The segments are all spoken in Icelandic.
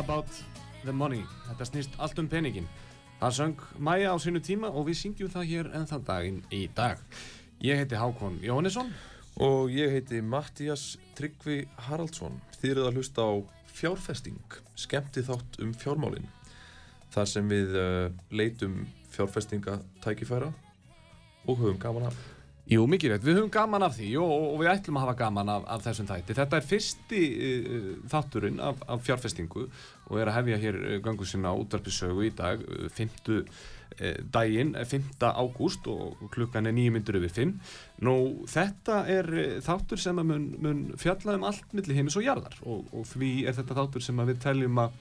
About the money. Þetta snýst allt um peningin. Það söng Maja á sínu tíma og við syngjum það hér ennþá daginn í dag. Ég heiti Hákon Jóhannesson. Og ég heiti Mattias Tryggvi Haraldsson. Þið eruð að hlusta á fjárfesting, skemmti þátt um fjármálinn. Þar sem við uh, leitum fjárfestingatækifæra og höfum gaman af. Jú, mikið rétt. Við höfum gaman af því og, og við ætlum að hafa gaman af, af þessum þætti. Þetta er fyrsti uh, þátturinn af, af fjárfestingu og er að hefja hér gangu sinna útvarpisögu í dag, uh, 5. Uh, daginn, 5. ágúst og klukkan er 9 myndur yfir 5. Nú, þetta er þáttur sem mun, mun fjalla um allt millir heimis og jarðar og, og því er þetta þáttur sem við teljum að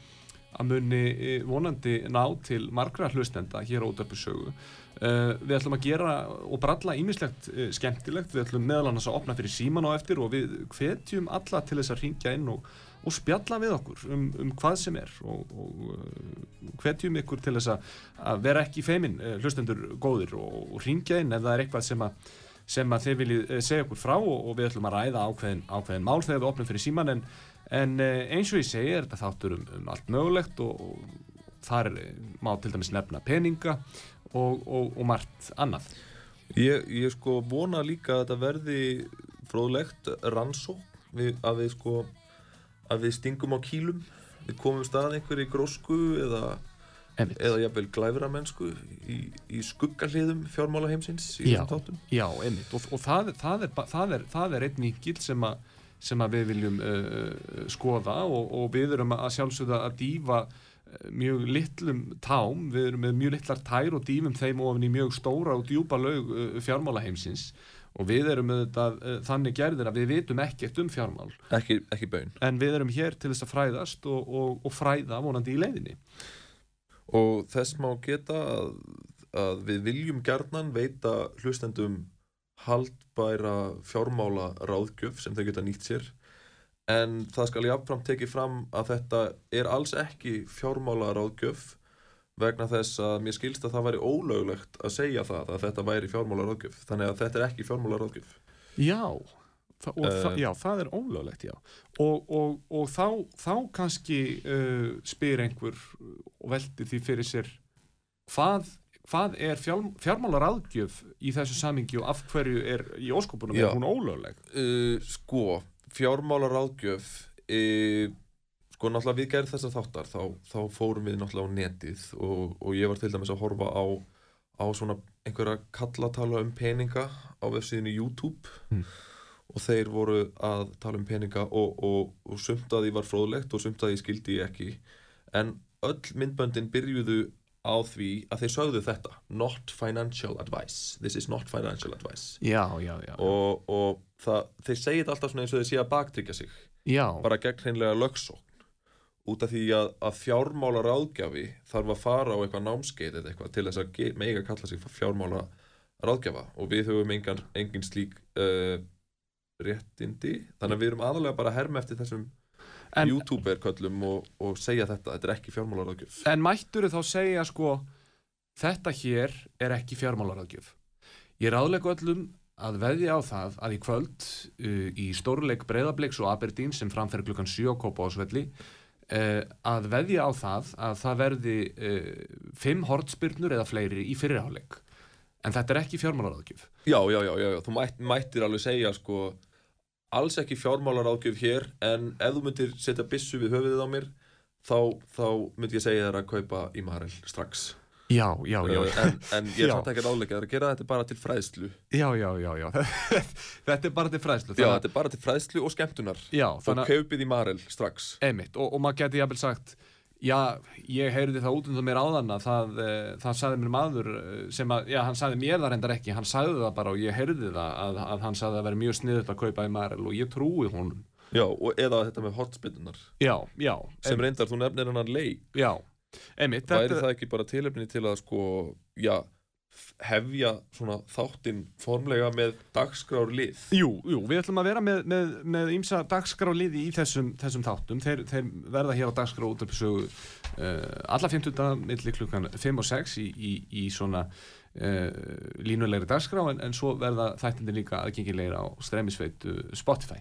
að muni vonandi ná til margra hlustenda hér á útvarpisögu. Uh, við ætlum að gera og bralla ímislegt uh, skemmtilegt, við ætlum meðal annars að opna fyrir síman á eftir og við hvetjum alla til þess að ringja inn og, og spjalla við okkur um, um hvað sem er og, og uh, hvetjum ykkur til þess að, að vera ekki feimin hlustendur góðir og, og ringja inn ef það er eitthvað sem að, sem að þið viljið segja okkur frá og við ætlum að ræða ákveðin, ákveðin mál þegar við opnum fyrir síman en, en eins og ég segi er þetta þáttur um, um allt mögulegt og þar má til dæmis nefna peninga og, og, og margt annað. Ég, ég sko vona líka að þetta verði fróðlegt rannsók við, að við sko að við stingum á kýlum við komum stað einhverju grósku eða Einmitt. eða jafnvel glæframennsku í, í skuggaliðum fjármála heimsins í þessum þáttum. já, einmitt. Og, og það, það, er, það, er, það er einn vikil sem, sem að við viljum uh, skoða og, og við erum að sjálfsögða að dýfa uh, mjög litlum tám, við erum með mjög litlar tær og dýfum þeim ofin í mjög stóra og djúpa laug uh, fjármála heimsins og við erum auðvitað uh, þannig gerðir að við vitum ekkert um fjármál. Ekki, ekki baun. En við erum hér til þess að fræðast og, og, og fræða vonandi í leiðinni. Og þess má geta að, að við viljum gerðnan veita hlustendum haldbæra fjármála ráðgjöf sem þau geta nýtt sér en það skal jáfnframt tekið fram að þetta er alls ekki fjármála ráðgjöf vegna þess að mér skilst að það væri ólöglegt að segja það að þetta væri fjármála ráðgjöf þannig að þetta er ekki fjármála ráðgjöf Já, þa Eh. þa já það er ólöglegt, já. Og, og, og þá, þá kannski uh, spyr einhver og veldi því fyrir sér hvað, hvað er fjár, fjármálar aðgjöf í þessu samingi og af hverju er í óskopunum er hún ólögleg? uh, sko, fjármála ráðgjöf uh, sko náttúrulega við gerð þessar þáttar þá, þá fórum við náttúrulega á netið og, og ég var til dæmis að horfa á, á svona einhverja kallatala um peninga á vefsíðinu YouTube Mm. og þeir voru að tala um peninga og, og, og sumt að því var fróðlegt og sumt að því skildi ég ekki en öll myndböndin byrjuðu á því að þeir sögðu þetta. Not financial advice. This is not financial advice. Já, já, já. og, og það, þeir segja þetta alltaf eins og þeir sé að baktryggja sig. Bara gegn hreinlega lögsókn. Út af því að, að fjármála ráðgjafi þarf að fara á eitthvað námskeið eða eitthvað til þess að mega kalla sig fjármála ráðgjafa og við höfum engan, engin slík uh, réttindi. Þannig að við erum aðalega bara að herma eftir þessum en, youtuber-köllum og, og segja þetta, þetta er ekki fjármála ráðgjöf en mættur þá segja sko þetta hér er ekki fjármálar aðgjöf. Ég ráðlega öllum að veðja á það að í kvöld uh, í stórleik Breiðabliks og Aberdeen sem framferð klukkan 7 á Kópásvelli uh, að veðja á það að það verði uh, fimm hortspyrnur eða fleiri í fyrirháleik en þetta er ekki fjármálaráðgjöf Já, já, já, já, já. þú mætt, mættir alveg segja sko, alls ekki fjármálar ágjöf hér en ef þú myndir setja byssu við höfuðið á mér þá, þá myndi ég segja þér að kaupa í Marel strax. Já, já, já, Uh, en, en ég er samt ekki þér að gera þetta bara til fræðslu. Já, já, já, já. þetta er bara til fræðslu Já, þetta er bara til fræðslu og skemmtunar. Já og þannig að kaupið í Marel strax. Einmitt, og, og maður geti jafnvel sagt já, ég heyrði það út það mér áðan að það, e, það sagði mér maður eh, sem að, já, hann sagði mér það reyndar ekki hann sagði það bara og ég heyrði það að, að hann sagði að það veri mjög sniðut að kaupa í Marel og ég trúi honum. Já, og eða þetta með hotspinnunar já, já, sem reyndar, þú nefnir hennar leik. Já einmitt, væri þetta, það ekki bara tilefni til að sko, já, hefja svona þáttinn formlega með dagskrár lið jú, jú, við ætlum að vera með, ímsa dagskráliði í þessum, þessum þáttum. Þeir, þeir verða hér á dagskrá út af sögu uh, alla 50 milli klukkan 5 og 6 í, í, í svona línulegri dagskrá en, en svo verða þættindi líka aðgengilegir á streymisveitu Spotify.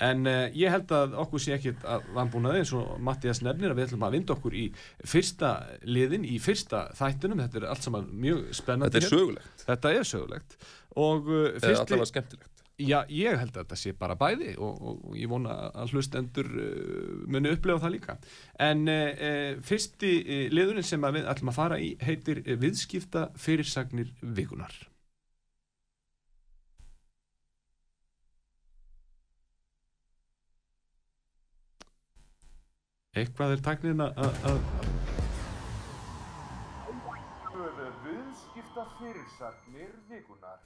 En uh, ég held að okkur sé ekkit að vanbúnaði eins og Mattias nefnir að við ætlum að vinda okkur í fyrsta liðin, í fyrsta þættunum þetta er allt saman mjög spennandi Þetta er sögulegt. Þetta er sögulegt. Og uh, fyrsti, já, ég held að þetta sé bara bæði og, og, ég vona að hlustendur uh, muni upplefa það líka. En uh, fyrsti uh, liðurinn sem við ætlum að fara í heitir viðskipta fyrirsagnir vikunar Eitthvað er tæknin að að- Viðskipta fyrirsagnir vikunar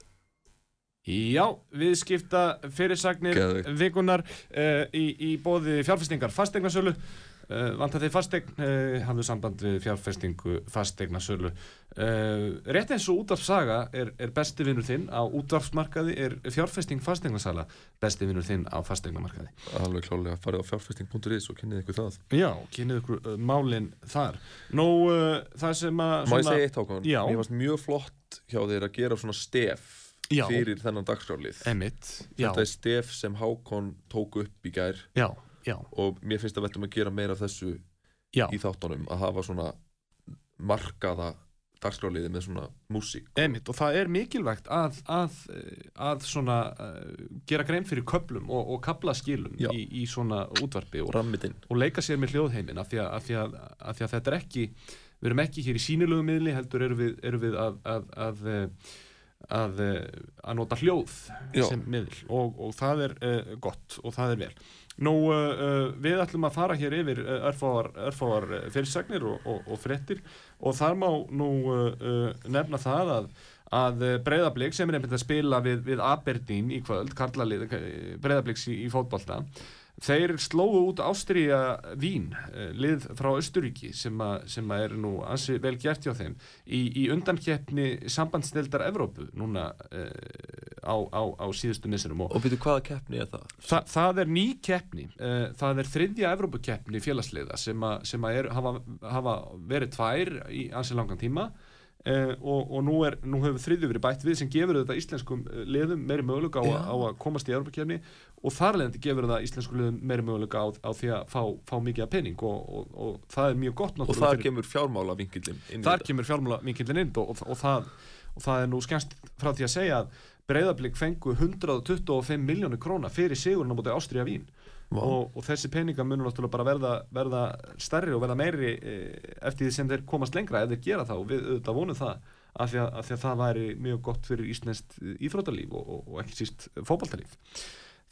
Já, viðskipta fyrirsagnir Geðveikt. vikunar uh, í, í bóði fjárfestingar fasteignarsölu uh, vantar þeir fasteign uh, hafðu samband við fjárfestingu fasteignarsölu uh, rétt eins og útvarpsaga er, er besti vinnur þinn á útvarpsmarkaði er fjárfesting fasteignasala besti vinnur þinn á fasteignamarkaði Alveg klálega, farið á fjárfesting.is og kynnið ykkur það Já, kynnið ykkur uh, málin þar Nú, það sem að Má ég segja eitt? Já. Mér varst mjög flott hjá þeir að gera svona stef Já. fyrir þennan dagskrálið Þetta er stef sem Hákon tók upp í gær. Já, já, og mér finnst að veltum að gera meira af þessu já. í þáttunum að hafa svona markaða dagskráliði með svona músík. Einmitt, og það er mikilvægt að, að, eh, að svona, uh, gera grein fyrir köplum og, og kaplaskilum í, í svona útvarpi og, og leika sér með hljóðheimin af því að, af því að, af því að þetta er ekki við erum ekki hér í sínilögum miðli heldur erum við, erum við að, að, að, eh, að, nota hljóð Já. sem miðl og, og það er uh, gott og það er vel. Nú, uh, við ætlum að fara hér yfir örfáar, örfáar fyrirsagnir og, og, og fréttir. Og þar má nú nefna það að, að breyðablík sem er einmitt að spila við, við Aberdeen í kvöld, karlalið breyðablíks í, í fótbolta þeir slóðu út Ástríja Vín, uh, lið frá Östuríki sem, sem að er nú ansi vel gert hjá þeim í, í undankeppni sambandstildar Evrópu núna uh, á, á, á síðustu missinum og Og veitu hvaða keppni er það? Þa, það er ný keppni, uh, það er þriðja Evrópukeppni félagsliða sem, að er, hafa, hafa verið tvær í ansi langan tíma uh, og, og nú, er, nú hefur þriðju verið bætt við sem gefur þetta íslenskum eh, liðum meiri möguleika á, á að komast í Evrópukeppni og þar leðandi gefur þetta íslenskum liðum meiri möguleika á, á því að fá, fá mikið að pening og, og, og það er mjög gott Og þar fyrir- kemur fjármála vingillin inn þar kemur fjármála vinkillin inn og, og, og, það, og það er nú skemmst frá því að segja að Breiðablík fengu 125 miljónir króna fyrir sigurinn á móti Ástríja Vín. Og, og þessi peninga munur náttúrulega bara verða, verða stærri og verða meiri e, eftir því sem þeir komast lengra ef þeir gera það. Og við auðvitað vonum það af því að, af því að það væri mjög gott fyrir íslenskt íþróttalíf og, og, og ekki síst fótballtalíf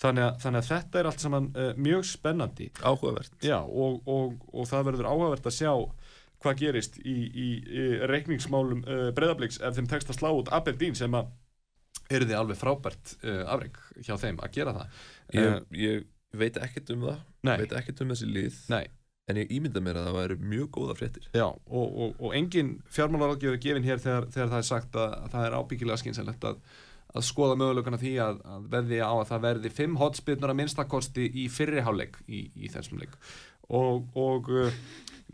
þannig að, þannig að þetta er allt saman uh, mjög spennandi. Áhugavert. Já, og, og, og það verður áhugavert að sjá hvað gerist í, í, í reikningsmálum uh, breyðabliks ef þeim tekst að slá út Aberdeen sem að eru þið alveg frábært uh, afreik hjá þeim að gera það. Ég, Eh, ég veit ekkert um það Nei. Veit ekkert um þessi lið Nei, En ég ímynda mér að það væri mjög góða fréttir. Já, og, og, og engin fjármálaráðgjöf er gefin hér þegar, þegar það er sagt að, að það er ábyggilega skynsalegt að, að skoða möguleikana því að, að veði á að það verði fimm hotspillnur að minnstakosti í fyrri hálfleik í, í þessum leik. Og, og uh,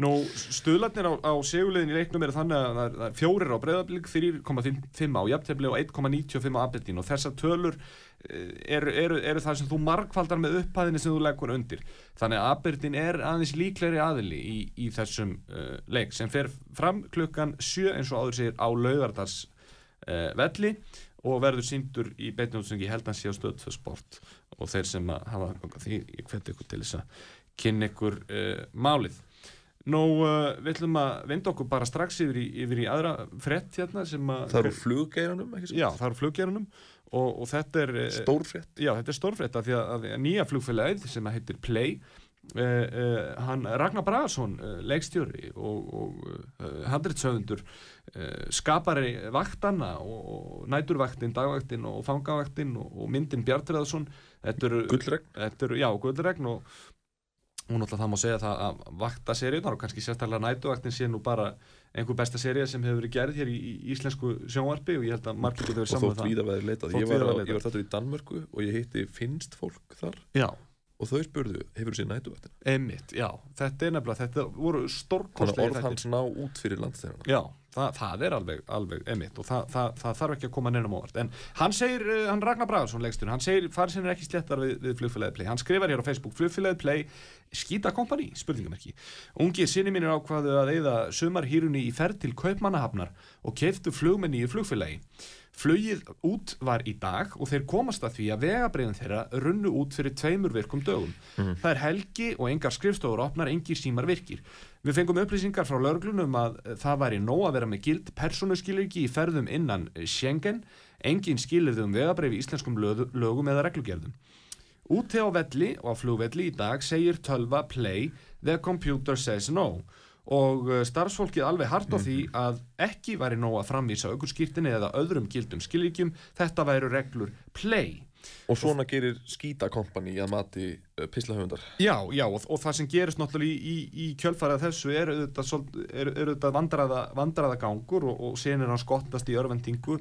nú stuðlarnir á, á segulegin í leiknum eru þannig að það er, það er fjórir á breyðablík 3,5 á jafntefli og 1,95 á Aberdeen. Og þessar tölur eh, eru, eru, eru það sem þú markvaldar með upphæðinni sem þú leggur undir. Þannig að Aberdeen er aðeins líklegri aðili í, í þessum uh, leik sem fer fram klukkan 7 eins og áður segir á laugardars uh, velli og verður síndur í beitnjóðsengi heldan sé á stöð fyrir sport og þeir sem að hafa aðgang að því ég hveti ykkur til þess að kynna ykkur uh, málið. Nú, uh, við ætlum að vinda okkur bara strax yfir í, yfir í aðra frett hérna sem að Það eru fluggeiranum, ekki svo? Já, það eru fluggerunum og, og þetta er eh, Stórfrétt. Já, þetta er stórfrétt af því að, að nýja flugfélagið sem að heitir Play hann Ragnar Bragason uh, leikstjóri og, og handritsöfundur uh, skapari vaktana og, og næturvaktin, dagvaktin og fangavaktin og, og myndin Gullregn? þetta eru já, gullregn og hún alltaf það má segja það að vakta seríunar og kannski sérstaklega nætuvaktin sé nú bara einhver besta seríu sem hefur verið gerð hér í, í íslensku sjónvarpi og ég held að margir getur verið Og saman þótt víða veður leitað. Þótt var, víða væri leitað. ég var þetta í Danmörku og ég hitti finnst fólk þar. Já, og þau spurðu, hefur þú séð nætuvættina? Einmitt, já, þetta er nefnilega, þetta voru stórkostlega orð hans ná út fyrir landstæðina Já, það, það er alveg, alveg emitt og það, það, það þarf ekki að koma neinum ávart en hann segir, uh, hann Ragnar Bragarsson legstur, hann segir, farið sinni er ekki slettar við, við flugfélagið Play, hann skrifar hér á Facebook flugfélagið Play, skýta kompani? Spurningamerki, ungið sinni mínir ákvaðu að eigða sumarhýrunni í ferð til Kaupmannahafnar og keftu flugmenni í flugfélagi Flugið út var í dag og þeir komast að því að vegabriðin þeirra runnu út fyrir tveimur virkum dögum. Það er helgi og engar skrifstofur opnar, engir símar virkir. Við fengum upplýsingar frá lörglunum að það væri nóg að vera með gild persónuskilirki í ferðum innan Schengen, engin skilirði um vegabrið í íslenskum lög, lögum eða reglugerðum. Úti á velli og á flugvelli í dag segir tölva Play The Computer Says No og uh, starfsfólkið alveg hart á því að ekki væri nóg að framvísa aukurskýrtinni eða öðrum gildum skilíkjum, þetta væru reglur Play. Og svona gerir skítakompani að mati uh, pislahöfundar Já, já, og, og það sem gerist náttúrulega í, í, í kjölfarið þessu er auðvitað, er, er vandraða, vandraða gangur og, og senir hann skottast í örvendingu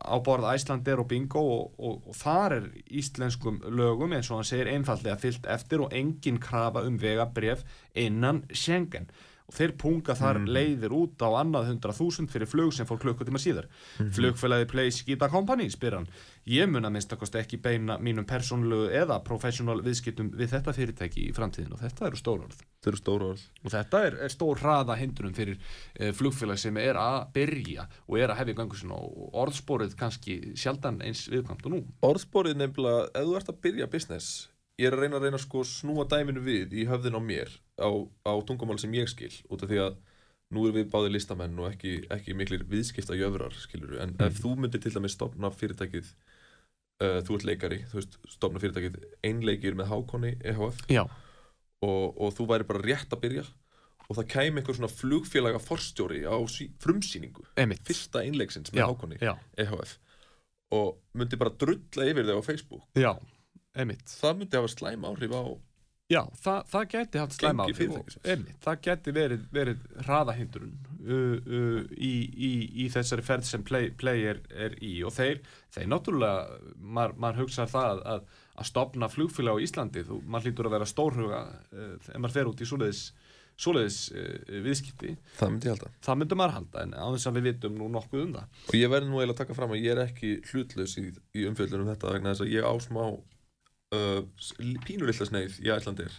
á borð Æslander og Bingo og, og, og þar er íslenskum lögum eins og hann segir einfallega fyllt eftir og engin krafa um vegabref innan Schengen og þeir punga þar leiðir út á annað hundra þúsund fyrir flug sem fór klukkutíma síðar. Flugfélagi Play Skita Company spyr hann. Ég mun að minnst að kosti ekki beina mínum persónulegu eða professional viðskiptum við þetta fyrirtæki í framtíðin og þetta eru stór orð. Þau eru stóra orð. Og þetta er, er stór hraða hindrunum fyrir e, flugfélag sem er að byrja og er að hefja gangu sinna og orðspórið kannski sjaldan eins viðkvæmt og nú. Orðsporið nefnilega, ef þú ert að byrja business Ég er að reyna að reyna sko snúa dæminu við í höfðin á mér á, á tungumál sem ég skil út af því að nú erum við báði listamenn og ekki, ekki miklir viðskipta jöfrar skilur en ef þú myndir til dæmis stopna fyrirtækið uh, þú ert leikari, þú veist stopna fyrirtækið einleikir með Hákonni EHF og, og þú væri bara rétt að byrja og það kæmi einhver svona flugfélaga forstjóri á frumsýningu emitt fyrsta einleiksins með Hákonni EHF og myndi bara drulla yfir þig á Facebook. Já, emitt það myndi hafa slæm áhrif á Já, það, það geti haft slæma áhrif það geti verið, verið hraðahindrun uh, uh, í, í, í þessari ferð sem play, play er, er í. Og þeir, þeir náttúrulega maður mað hugsar það að, að stopna flugfélag á Íslandi, þú, maður hlýtur að vera stórhuga uh, ef maður fer út í svoleiðis, svoleiðis uh, viðskipti. Það myndi ég halda. Það myndum maður halda en á þess að við vitum nú nokkuð um það. Og ég verði nú eiginlega að taka fram að ég er ekki hlutlaus í, í umfjöldunum þetta vegna þess að ég á smá uh, pínulilla sneið í Æslandir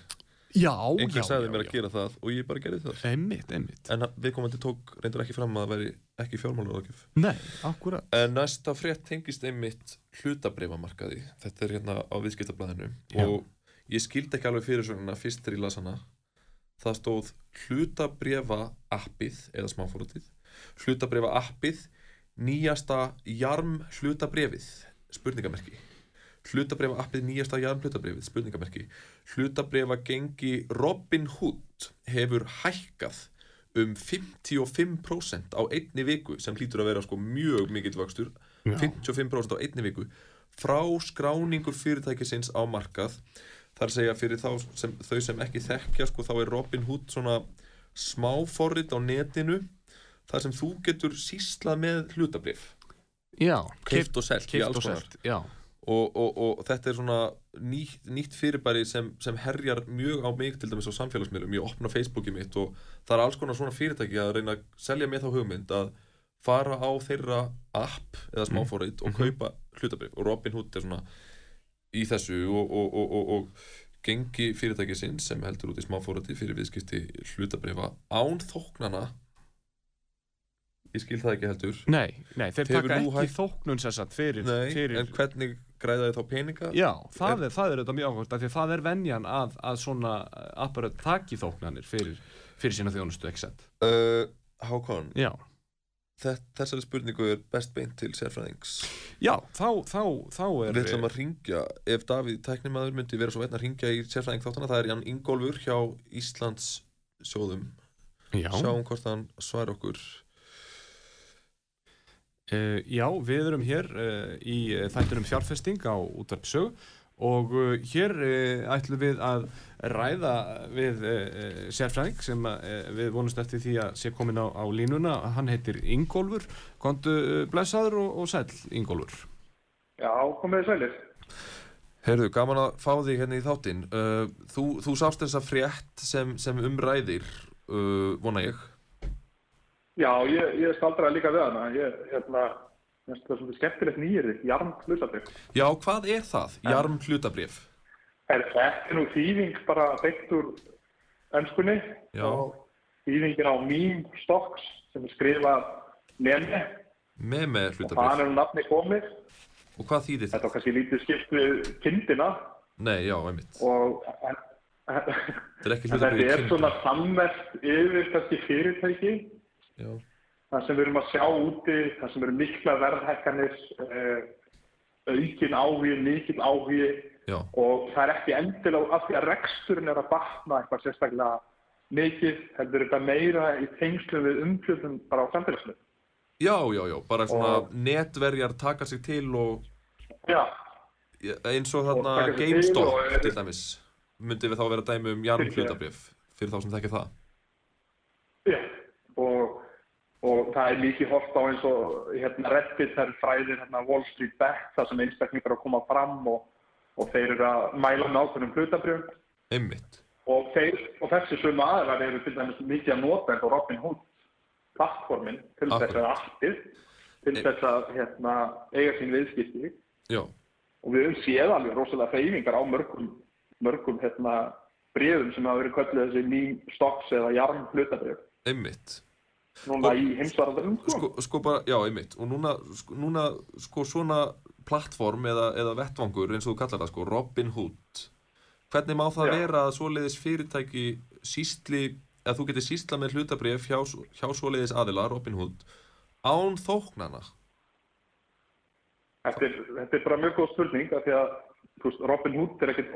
Já, einhver sagði mér að gera það og ég bara gerði það. Einmitt, einmitt. En við komandi tók reyndar ekki fram að það væri ekki fjármálaráðgjöf. Nei, akkurat en næsta frétt tengist einmitt hlutabreifamarkaði þetta er hérna á viðskiptablaðinu. Og ég skildi ekki alveg fyrirsögnuna fyrst þegar ég las hana. Það stóð hlutabrefa appið eða smáfórutið hlutabrefa appið nýjasta jarm hlutabrefið spurningamerki hlutabrefa appið nýjasta jarm hlutabrefið spurningamerki. Hlutabrefa gengi Robin Hood hefur hækkað um 55% á einni viku sem hlýtur að vera sko mjög mikill vöxtur. 55% á einni viku frá skráningu fyrirtækisins á markað. Þar segja fyrir sem, þau sem ekki þekkja sko þá er Robin Hood svona smáforrit á netinu þar sem þú getur síslað með hlutabrif Já, keift og selt alls og selt Já, og, og, og þetta er svona nýtt, nýtt fyrirbæri sem, sem herjar mjög á mig til dæmis á samfélagsmiðlum. Ég opna Facebookið mitt og það er alls konar svona fyrirtæki að reyna að selja með þá hugmynd að fara á þeirra app eða smáfórið og kaupa hlutabrif og Robin Hood er svona í þessu og, og, og, og, og gengi fyrirtæki sinn sem heldur út í smáfórið fyrir viðskipti hlutabrifa án þóknana ég skil það ekki heldur. Nei, nei, þeir Hefur taka nú ekki hægt- þóknun sér satt fyrir, Nei, fyrir en hvernig græða þið þá peninga? Já, það er, það er auðvitað mjög ákvæmt af því að það er venjan að, að svona apparat taki þóknanir fyrir, fyrir sína þjónustu, ekki sett Uh, Hákon, Já, þess, þessari spurningu er best beint til sérfræðings. Já, þá, þá, þá er Við ætlum að ringja, ef Davíð tæknimaður myndi vera svo veitna að ringja í sérfræðing þáttana það er Jan Ingólfur hjá Íslands sjóðum Já, Sjáum hvort hann svar okkur uh, já, við erum hér uh, í uh, þættinum fjárfesting á útvarpsög og uh, hér uh, ætlum við að ræða við uh, sérfræðing sem uh, við vonumst eftir því að sé komin á, á línuna, hann heitir Ingólfur Kondu uh, blessaður og, og sæll Ingólfur Já, komið sælir. Heyrðu, gaman að fá þig hérna í þáttinn. Uh, þú, þú sást þessa frétt sem, sem umræðir, uh, vona ég. Já, ég, ég staldraði líka við hana. Ég, hérna, það svolítið skemmtilegt nýjirði, jarm hlutabrif. Já, hvað er það? Jarm hlutabrif. Er þetta er nú þýðing bara beitt úr önskunni og þýðingin á mím stokks sem er skrifað nefni Með með og hlutabrif. það er nafni komið. Og hvað þýðir Þetta það? var kannski lítið skipt við kindina Nei, já, einmitt. og en, Þetta er ekki þetta hlutabrif í er kynni. svona sammest yfir kannski fyrirtæki Já, það sem við erum að sjá úti, það sem eru mikla verðhækkanir, uh, aukin áhugi, mikil áhugi já, og það er ekki endilega af því að reksturinn er að batna eitthvað sérstaklega mikið, heldur þetta meira í tengslu við umfjöldum bara á samfélagslu. já, já, já. Bara svona Og- netverjar taka sig til og Já, eins og þarna taka sig til GameStop og- til dæmis. Myndi við þá vera dæmi um jarm Fyrir- þá sem þekkja það. já. Og, og það er mikið hort á eins og hérna Reddit, það er fræðir hérna Wall Street Bet, það sem einstaklingar eru að koma fram og, og þeir eru að mæla með ákveðnum hlutabrjöfum. Einmitt. og, þeir, og þessi sömu aðrar eru til dæmis mikið að nota eins og Robin Hood plattformin til Akkurat. þess að appið til E- þess að hérna, eiga sín viðskipti Já, og við höfum séð alveg rosalega hreyfingar á mörgum, mörgum hérna, brefum sem hafa verið kölluð þessi mím stocks eða jarm hlutabref einmitt. Núna Og- í heimsvarðarum Sko, sko bara, já, einmitt. Og núna, sko, núna, sko, svona plattform eða, eða vettvangur, eins og þú kallar það, sko, Robin Hood. Hvernig má það Já. vera að svoleiðis fyrirtæki sístli, að þú getur sístla með hlutabrif hjá, hjá svoleiðis aðila, Robin Hood, án þóknana? Þetta er, þetta er bara mjög góð spurning af því að þú veist, Robin Hood er ekkert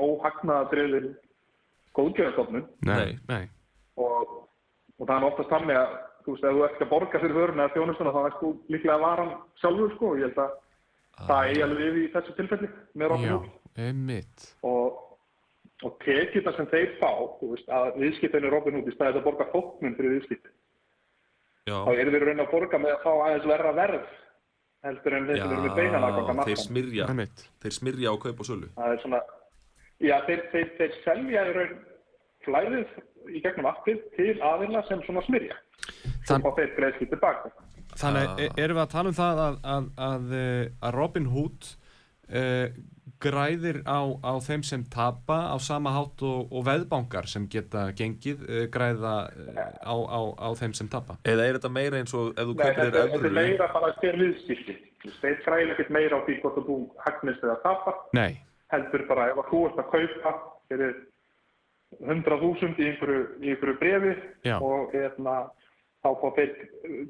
Nei. nei. og, og það er oftast þannig að þú veist, ef þú ert að borga fyrir vöruna eða þjónustuna þá ert þú líklega varan sjálfur sko og ég held að það eigi alveg við í þessu tilfelli með Hood einmitt. og, og tekjurna sem þeir fá, þú veist, að viðskiptinu Robin Hood í staðið að borga þóknun fyrir viðskipti Já, þá eru þeir raun að borga með að fá aðeins verra verð heldur en þeir sem eru með beinan markan. smyrja, Einmitt. þeir smyrja á kaup og sölu. Það er svona, já, þeir, þeir, þeir selja í raun flæðið í gegnum appið til aðila sem svona smyrja. Þann- og fá þeir greiðslu tilbaka. Þannig Ah. e- erum við að tala um það að, að, að, eh, að Robin Hood uh, græðir á, á þeim sem tapa á sama hátt og, og veðbankar sem geta gengið uh, græða uh, á, á, á þeim sem tapa. Eða er þetta meira eins og ef þú kaupir þér þetta er meira bara hver viðskipti. Þeir græðir ekkert meira á því hvort þú hagnist eða tapar. Nei, Heldur bara ef að þú ert að kaupa fyrir 100.000 í einhverju, brefi Já. og hérna, þá fá þeir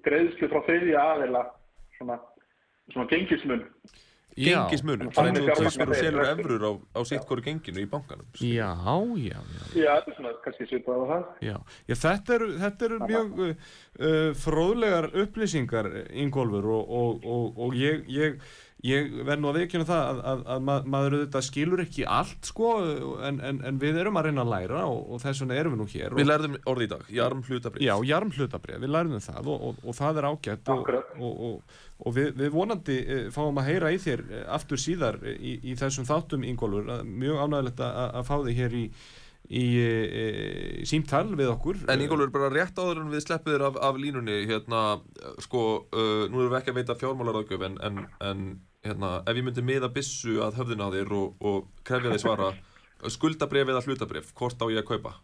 greiðslu frá þriðja aðila svona, svona gengismun. já, Gengismunur, Þannig og þú þeir selur evrur á, á sitt hverju genginu í bankanum. já, já, já. Já, þetta er svona kannski svipað á það. Já, já þetta eru, þetta eru mjög uh, uh, fróðlegar upplýsingar, Ingólfur, og, og, og, og ég, ég, ég verð nú að viðkjöna það að, að, að ma maður auðvitað skilur ekki allt, sko, en, en, en við erum að reyna að læra og, og þess vegna erum við nú hér. Við lærðum orði í dag, jarm hlutabrif. já, jarm hlutabrið, við lærðum það og, og, og það er ágætt og, Akkurat. og, og, og við, við vonandi uh, fáum að heyra í þér uh, aftur síðar uh, í, í þessum þáttum, Ingólfur, Að- mjög ánægilegt að, að fá þig hér í, í, í, í símtal við okkur. En Ingólfur, bara rétt áður en við sleppum þér af, af línunni, hérna, sko, uh, nú erum við ekki að veita fjármálaráðgjöf, en, en, en hérna, ef ég myndi miða byssu að höfðina á þér og, og krefja þig svara, skuldabref eða hlutabref, hvort á ég að kaupa?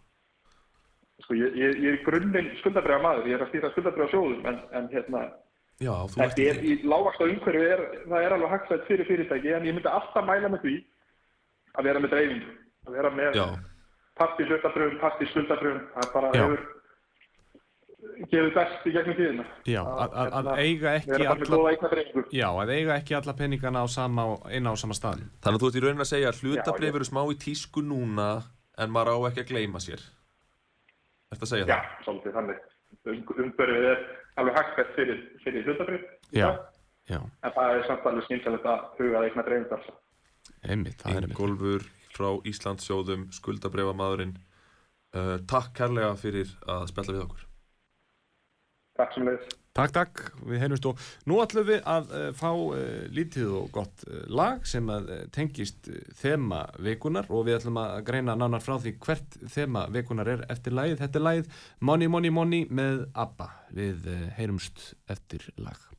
Sko, ég, ég, ég er grunninn skuldabriða maður, ég er að stýra skuldabriða sjóðum, en, en hérna, Já, þetta er í lágvaksta umhverfi, er, það er alveg hagsætt fyrir fyrirtæki, en ég myndi alltaf mæla með því að vera með dreifingu, að vera með Já, part í hlutabriðum, part í skuldabriðum, það er bara Já. hefur gefið best í gegnum tíðina. Já, að, að, að eiga bara með alla. Já, að eiga ekki alla peningana á sama, eina á sama staðnum. þannig að þú ert í raunin að segja að hlutabref Já, ég- eru smá í tísku núna, en maður á ekki að gleyma sér. Ertu að segja Já, það? svolítið þannig. Um, umhverfið er alveg hagsætt fyrir, fyrir hlutabrið, Já, já, en það er samt alveg skynsalegt að huga það er einmitt. Ingólfur frá Íslandsjóðum, skuldabrefamaðurinn, uh, takk kærlega fyrir að spjalla við okkur. Takk sem leiðis. Takk, takk, við heyrumst og nú ætlum við að uh, fá uh, lítið og gott uh, lag sem tengist þema vikunar og við ætlum að greina nánar frá því hvert þema vikunar er eftir lagið. Þetta er lagið Money, Money, Money með ABBA. Við heyrumst eftir lag.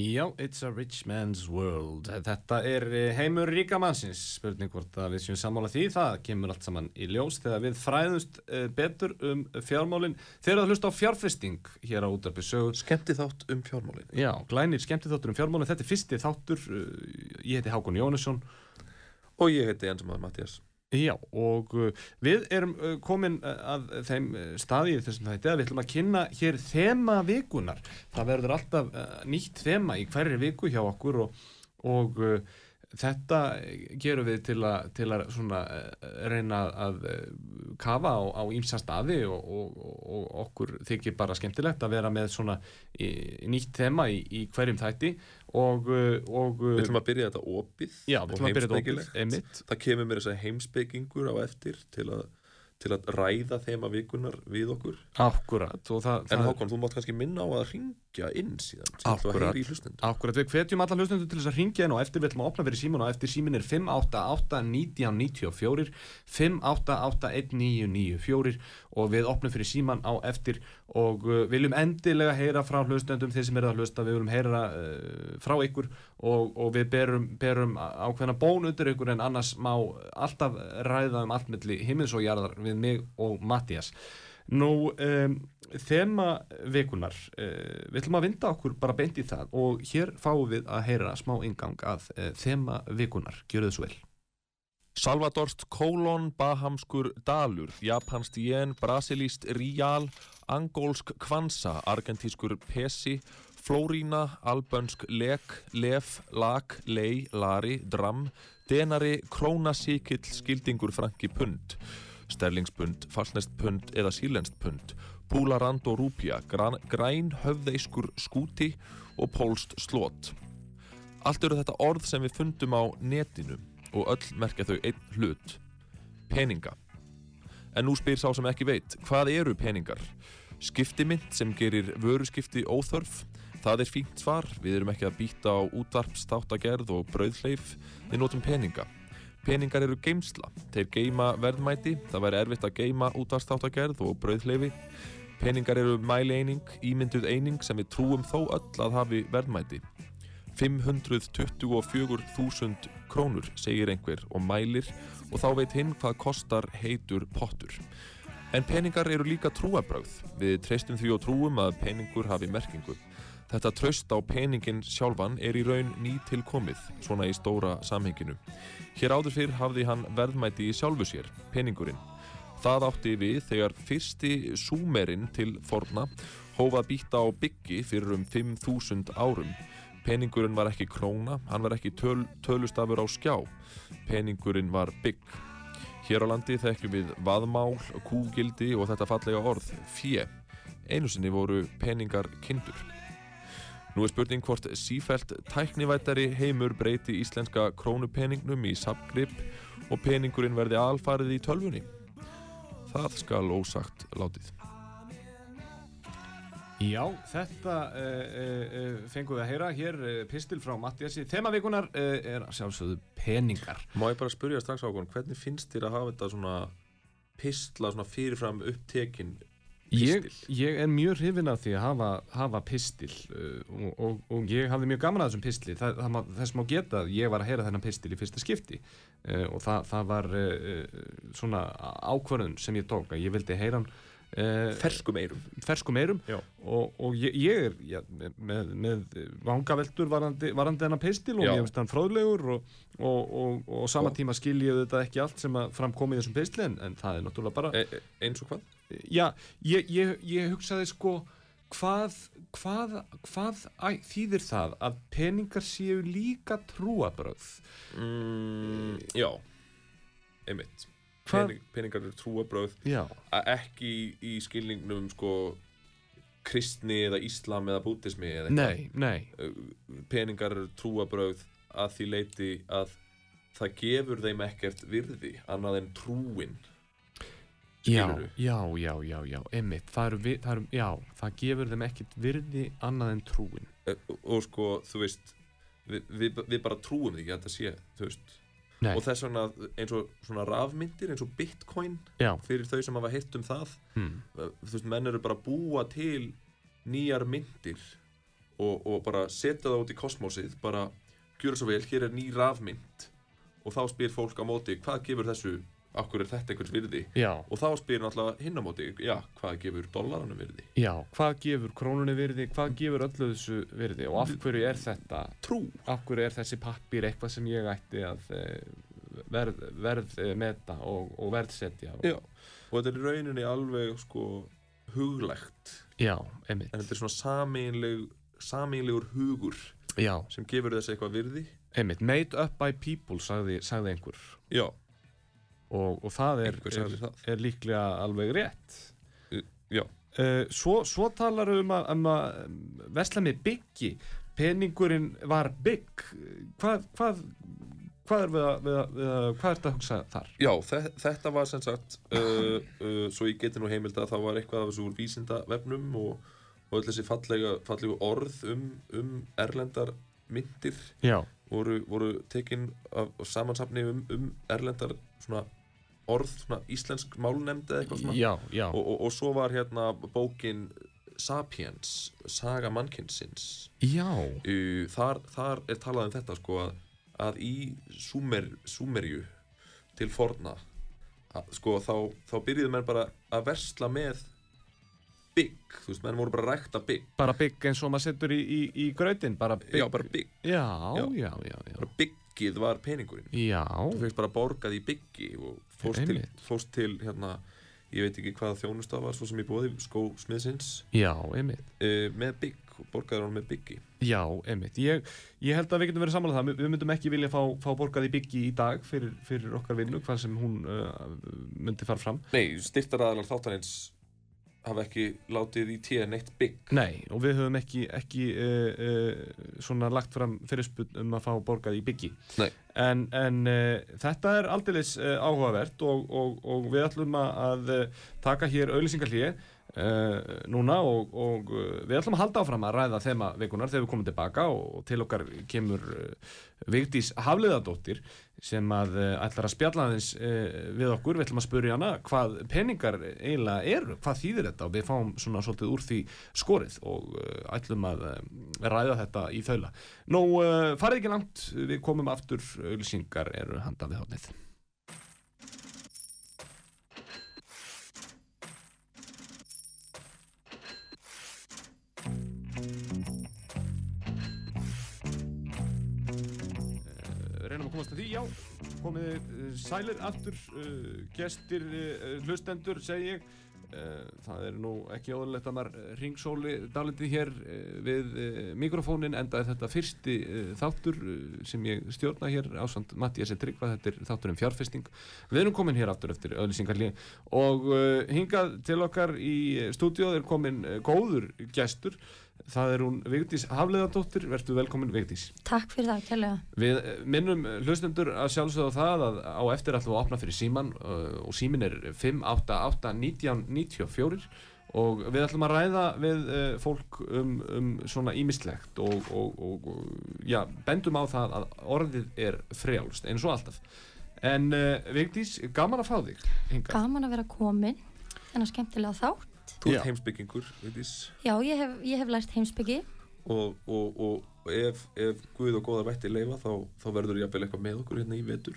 Já, it's a rich man's world. Þetta er eh, heimur ríkamannsins, spurning hvort að við séum sammála því. Það kemur allt saman í ljós þegar við fræðumst eh, betur um fjármálinn. Þeir eru að hlusta á fjárfesting hér á útarpi sögur. Skemmti þátt um fjármálinn. Já, glænir skemmti þáttur um fjármálinn. Þetta er fyrsti þáttur. Eh, ég heiti Hákon Jónusson. Og ég heiti Jensson Mattias. Já og uh, við erum uh, komin uh, að þeim staði í þessum þætti að við ætlum að kynna hér þema vikunar. Það verður alltaf nýtt þema í hverju viku hjá okkur og, og þetta gerum við til að, til að reyna að kafa á ímsa staði og, og, og okkur þykir bara skemmtilegt að vera með nýtt þema í, í hverjum þætti og, uh, og uh, Við ætlum að byrja þetta opið Já, þetta opið Það kemur mér þess að heimsbyggingur á eftir til að til að ræða þeim að vikunar við okkur. Akkurat það, En Hákon, þú mátt kannski minna á að ringja inn síðan Akkurat, akkurat við hvetjum alla hlustundu til þess að ringja inn og eftir við ætlum að opna fyrir símun og eftir. Símin er 588-1994 588-1994 og við opnum fyrir síman á eftir og uh, viljum endilega heyra frá hlustendum þeir sem eru að hlusta, við viljum heyra uh, frá ykkur. Og, og við berum, berum ákveðna bón undir ykkur en annars má alltaf ræða um allt melli himins og jarðar við mig og Mattias Nú, um, þema vikunar, uh, við ætlum að vinda okkur bara beint í það. Og hér fáum við að heyra smá ingang að uh, þema vikunar, gjör þið svo vel Salvadorst kólon, bahamskur dalur, japanst jen, brasilíst ríal, angólsk kvansa, argentískur pesi, flórína, albönsk lek, lef, lag, lei, lari, dram, denari, krónasíkill, skildingur franki pund, sterlingspund, falsnest pund eða sílenst pund, púlarand og rúpja, græn höfðeiskur skúti og pólst slót. Allt eru þetta orð sem við fundum á netinu og öll merkja þau einn hlut, peninga. En nú spyr sá sem ekki veit, hvað eru peningar? Skiptimynd sem gerir vöruskipti óþörf, það er fínt svar, við erum ekki að býta á útvarpstáttagerð og brauðleif, við notum peninga. Peningar eru geimsla, þeir geima verðmæti, það væri erfitt að geima útvarpstáttagerð og brauðleifi. Peningar eru mæli eining, ímynduð eining sem við trúum þó öll að hafi verðmæti. 524.000 krónur, segir einhver og mælir og þá veit hinn hvað kostar heitur pottur. En peningar eru líka trúabröð. Við treystum því og trúum að peningur hafi merkingu. Þetta tröst á peningin sjálfan er í raun ný til komið, svona í stóra samhenginu. Hér áður fyrr hafði hann verðmæti í sjálfu sér, peningurinn. Það átti við þegar fyrsti súmerinn til forna hófað býta á byggi fyrir um 5.000 árum. Peningurinn var ekki króna, hann var ekki töl, tölustafur á skjá. Peningurinn var bygg. Hér á landi þekkjum við vaðmál, kúgildi og þetta fallega orð, fjö. Einu sinni voru peningar kindur. Nú er spurning hvort sífælt tæknivættari heimur breyti íslenska krónupeningnum í sapgrip og peningurinn verði alfarið í tölfunni. Það skal ósagt látið. Já, þetta uh, uh, fengum við að heyra hér uh, pistil frá Mattiasi. Þemavíkunar er sjálfsögðu peningar. Má ég bara spyrja strax á okkur, hvernig finnst þér að hafa þetta svona pistla svona fyrirfram upptekinn Ég, ég er mjög hrifin af því að hafa, hafa pistil og, og, og ég hafði mjög gaman að þessum pistli. Það, það, þess má geta að ég var að heyra þennan pistil í fyrsta skipti og það, það var svona ákvörðun sem ég tók að ég vildi heyra hann ferskum eirum, ferskum eirum. og, og ég, ég er já, með, með vangaveltur varandi, varandi þennan pistil og já. ég finnst hann fróðlegur og, og, og sama tíma skiljiðu þetta ekki allt sem framkomi í þessum pisli en, en það er náttúrulega bara e, e, eins og hvað? Já, ég, ég, ég hugsaði sko hvað, hvað, hvað æ, þýðir það að peningar séu líka trúabröð mm, Já einmitt Pening, peningar eru trúabröð ekki í, skilningnum sko kristni eða íslam eða bútismi eða nei, nei. peningar eru trúabröð að því leiti að það gefur þeim ekkert virði annað en trúin. Já, já, já, já, já emitt, það, það, það gefur þeim ekkert virði annað en trúin. Og, og sko, þú veist við, við, við bara trúum því að þetta sé, þú veist Nei. og þess vegna eins og svona rafmyndir eins og bitcoin Já. fyrir þau sem hafa hitt um það hmm. þú veist, menn eru bara að búa til nýjar myndir og, og bara setja það út í kosmósið bara, gjur svo vel, hér er ný rafmynd og þá spyr fólk á móti hvað gefur þessu, okkur er þetta einhvers virði? Já. og þá spyr náttúrulega hinn á móti já, hvað gefur dollarannu virði? Já, hvað gefur krónunni virði, hvað gefur öllu þessu virði og af hverju er þetta? Trú, af hverju er þessi pappir eitthvað sem ég ætti að verð, verð meta og, og verðsetja. Já, og þetta er rauninni alveg sko huglegt. Já, einmitt. En þetta er svona sameinleg sameinlegur hugur Já. sem gefur þessi eitthvað virði. Einmitt, made up by people, sagði, sagði einhver. Já og, og það, er, er, það. er líklega alveg rétt. Já. Uh, Svo, svo talar um að, um að vesla með byggi. Peningurinn var bygg. Hvað, hvað hvað er við að, við að, við að hvað er þetta að hugsa þar? Já, þetta var sem sagt uh, uh, svo ég geti nú heimild að það var eitthvað af þessu úr vísindavefnum og, og öll þessi fallega, fallega orð um, um erlendar myndir voru, voru tekinn af samansapni um, um erlendar svona orð, svona íslensk málnemnd eða eitthvað svona. Já, já. Og, og, og svo var hérna bókin Sapiens, Saga mannkynsins. Uh, þar, þar er talað um þetta sko að, að í Súmer, Súmerju til forna að, sko þá, þá byrjuðu menn bara að versla með bygg, þú veist, menn voru bara að rækta bygg bara bygg eins og maður setur í, í, í grötin bara bygg Já, bara bygg, já, bara byggið var peningurinn. Já. þú fegst bara borgað í byggi og fórst til, fórst til hérna, ég veit ekki hvaða þjónusta var svo sem ég bóði, skó smiðsins já, einmitt uh, með bygg og borgaði hann með byggi Já, einmitt. Ég, ég held að við getum verið samanlega það. Við- Við myndum ekki vilja fá, fá borgað í byggi í dag fyrir, fyrir okkar vinnu, hvað sem hún uh, myndi fara fram. Nei, styrtaraðalar þáttanins hafa ekki látið í tíða neitt bygg Nei, og við höfum ekki, ekki uh, uh, svona lagt fram fyrirspunn um að fá borgað í byggi. Nei. En, en uh, þetta er uh, áhugavert og, og, og við ætlum að, að taka hér auðlýsingarlíði uh, núna og, og uh, við ætlum að halda áfram að ræða þema vikunar þegar við komum tilbaka og til okkar kemur uh, Vigdís Hafliðadóttir sem að uh, ætlar að spjalla aðeins við okkur, við ætlum að spyrja hana hvað peningar eiginlega eru, hvað þýðir þetta og við fáum svona svolítið úr því skorið og ætlum að ræða þetta í þaula. Uh, farið ekki langt, við komum aftur, auðlýsingar eru handað við hóðnið. Að komast að því, já. Komið uh, sælir aftur uh, gestir, uh, hlustendur segi ég. Uh, það er nú ekki óðurlegt að maður ringsóli dálítið hér við mikrofónin enda er þetta fyrsti þáttur sem ég stjórna hér ásand Mattiasi Tryggva, þetta er þáttur um fjárfesting. Við erum komin hér aftur eftir öðlýsingarli og hingað til okkar í stúdíóð er komin góður gestur það er hún Vigdís Hafleðardóttir, verður velkomin Vigdís Takk fyrir það, kærlega. Við eh, minnum hlustendur að sjálfsögða það að á eftir við að opna fyrir síman uh, og símin er 588-1994 og við ætlum að ræða við fólk um, um svona ímislegt og, og, og, já, bendum á það að orðið er frjálst eins og alltaf. En Vigdís, gaman að fá þig hingað. Gaman að vera komin, þennan skemmtilega þátt. Þú Já. ert heimsbyggingur, veitís Já, ég hef, ég hef lært heimsbyggi. og, og, og ef, ef Guð og góða vætti leifa þá, þá verður jafnvel eitthvað með okkur hérna í vetur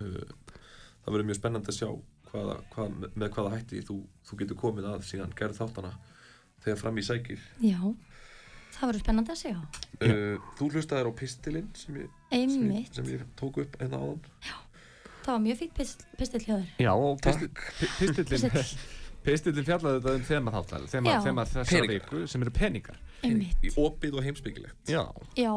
uh, það verður mjög spennandi að sjá hvaða, hvað, með hvaða hætti þú, þú getur komið að síðan gerð þáttana þegar fram í sækir Já, það verður spennandi að segja. uh, Þú hlustaðir á pistilinn sem ég, sem, ég, sem ég tók upp hérna áðan Það var mjög fýtt pist, pistill hjá þér. Já, og Takk. Pistillin, Pistill. pistillin fjallaði þetta um þema þáttal, þema, þema þessa Peningar. viku sem eru peningar. Einmitt. í opið og heimsbyggilegt Já, Já,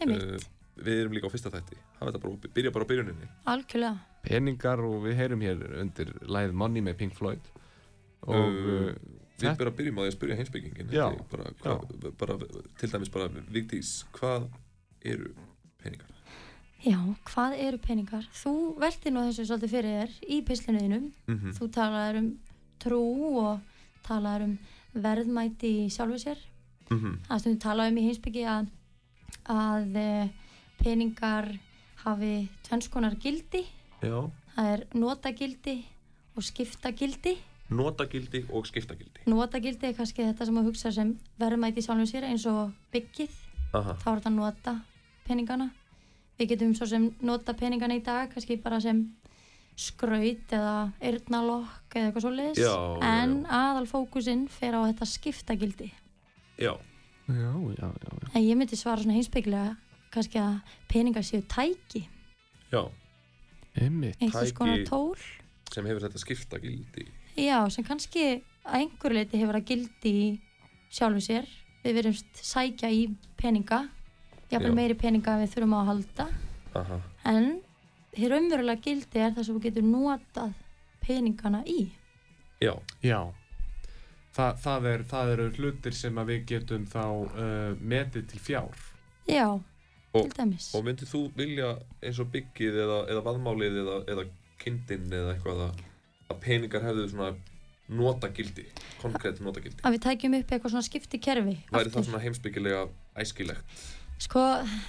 einmitt. uh, Við erum líka á fyrsta þætti hafa þetta bara, byrja bara á byrjuninni Algjörlega. peningar og við heyrum hér undir læð Money með Pink Floyd og Uh, Við Þetta- bara byrjum á því að spyrja heimsbyggingin Já, bara, hva, bara, til dæmis bara Vigdís, hvað eru peningar? Já, hvað eru peningar? Þú velti nú þessu svolítið fyrir þér í pislinuðinum. Mm -hmm. Þú talaðir um trú og talaðir um verðmæti í sjálfu sér. Mm -hmm. Það stundum talað um í heimsbyggi að, að eh, peningar hafi tvennskonar gildi. Já, Það er notagildi og skiptagildi. notagildi og skiptagildi Notagildi er kannski þetta sem að hugsa sem verðmæti í sjálfum sér eins og byggið. Aha, Þá er þetta nota peningana. Við getum svo sem nota peningana í dag kannski bara sem skraut eða eyrnalokk eða eitthvað svoleiðis. Já, já, en já. aðal fókusinn fer á þetta skiptagildi. já, já, já, já, já. En ég myndi svara svona heimsbygglega kannski að peningar séu tæki, já Tæki. konar tól. sem hefur þetta skiptagildi Já, sem kannski að einhverju leiti hefur að gildi í sjálfu sér. Við verðumst sækja í peninga, jafnvel Já. meiri peninga en við þurfum að halda. Aha, En hér raunverulega gildi er það sem við getum notað peningana í. já, Já, Þa, það, er, það eru hlutir sem að við getum þá uh, metið til fjár. Já, Og- til dæmis. og myndið þú vilja eins og byggið eða, eða vaðmálið eða, eða kindin eða eitthvað að, að peningar hefðu svona notagildi, konkrétt notagildi Að við tækjum upp eitthvað svona skipti kerfi. væri það svona heimsbyggilega æskilegt Sko,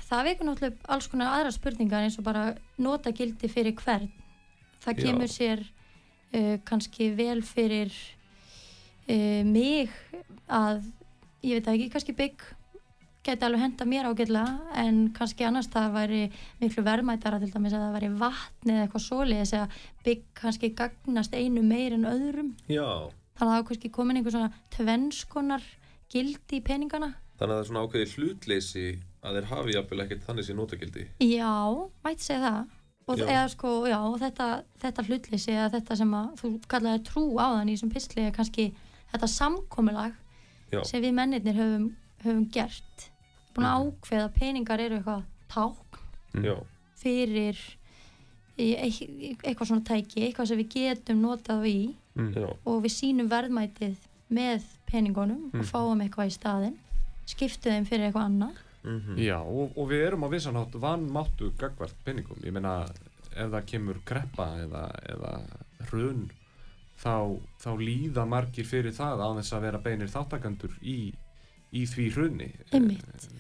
það vekur náttúrulega alls konar aðra spurningar eins og bara nota gildi fyrir hvern. Það Já. kemur sér uh, kannski vel fyrir uh, mig að, ég veit ekki, kannski bygg geti alveg henda mér ágætlega en kannski annars það væri miklu verðmætara til dæmis að það væri vatn eða eitthvað svoleiðis eða bygg kannski gagnast einu meir en öðrum Já, þannig að það kannski komin einhver svona tvennskonar gildi í peningana Þannig að það er svona ákveðið hlutleysi að þeir hafi jafnvel ekkert þannig sér notagildi. Já, mætti segja það. Og, Já. eða, sko, já, og þetta, þetta hlutleysi eða þetta sem að þú kallaði trú á þann í þessum pistli er kannski þetta samkomulag Já. sem við mennirnir höfum, höfum gert. Búin að ákveða að peningar eru eitthvað tákn Já, fyrir í, eit- í, eitthvað svona tæki, eitthvað sem við getum notað í já, og við sínum verðmætið með peningunum og fáum eitthvað í staðinn skiptu þeim fyrir eitthvað annað mhm, Já, og, og við erum á vissanátt vannmáttu gagvart penningum. Ég meina, ef það kemur kreppa eða, eða hrun, þá, þá líða margir fyrir það á þess að vera beinir þáttakandur í, í því hrunni. Eh.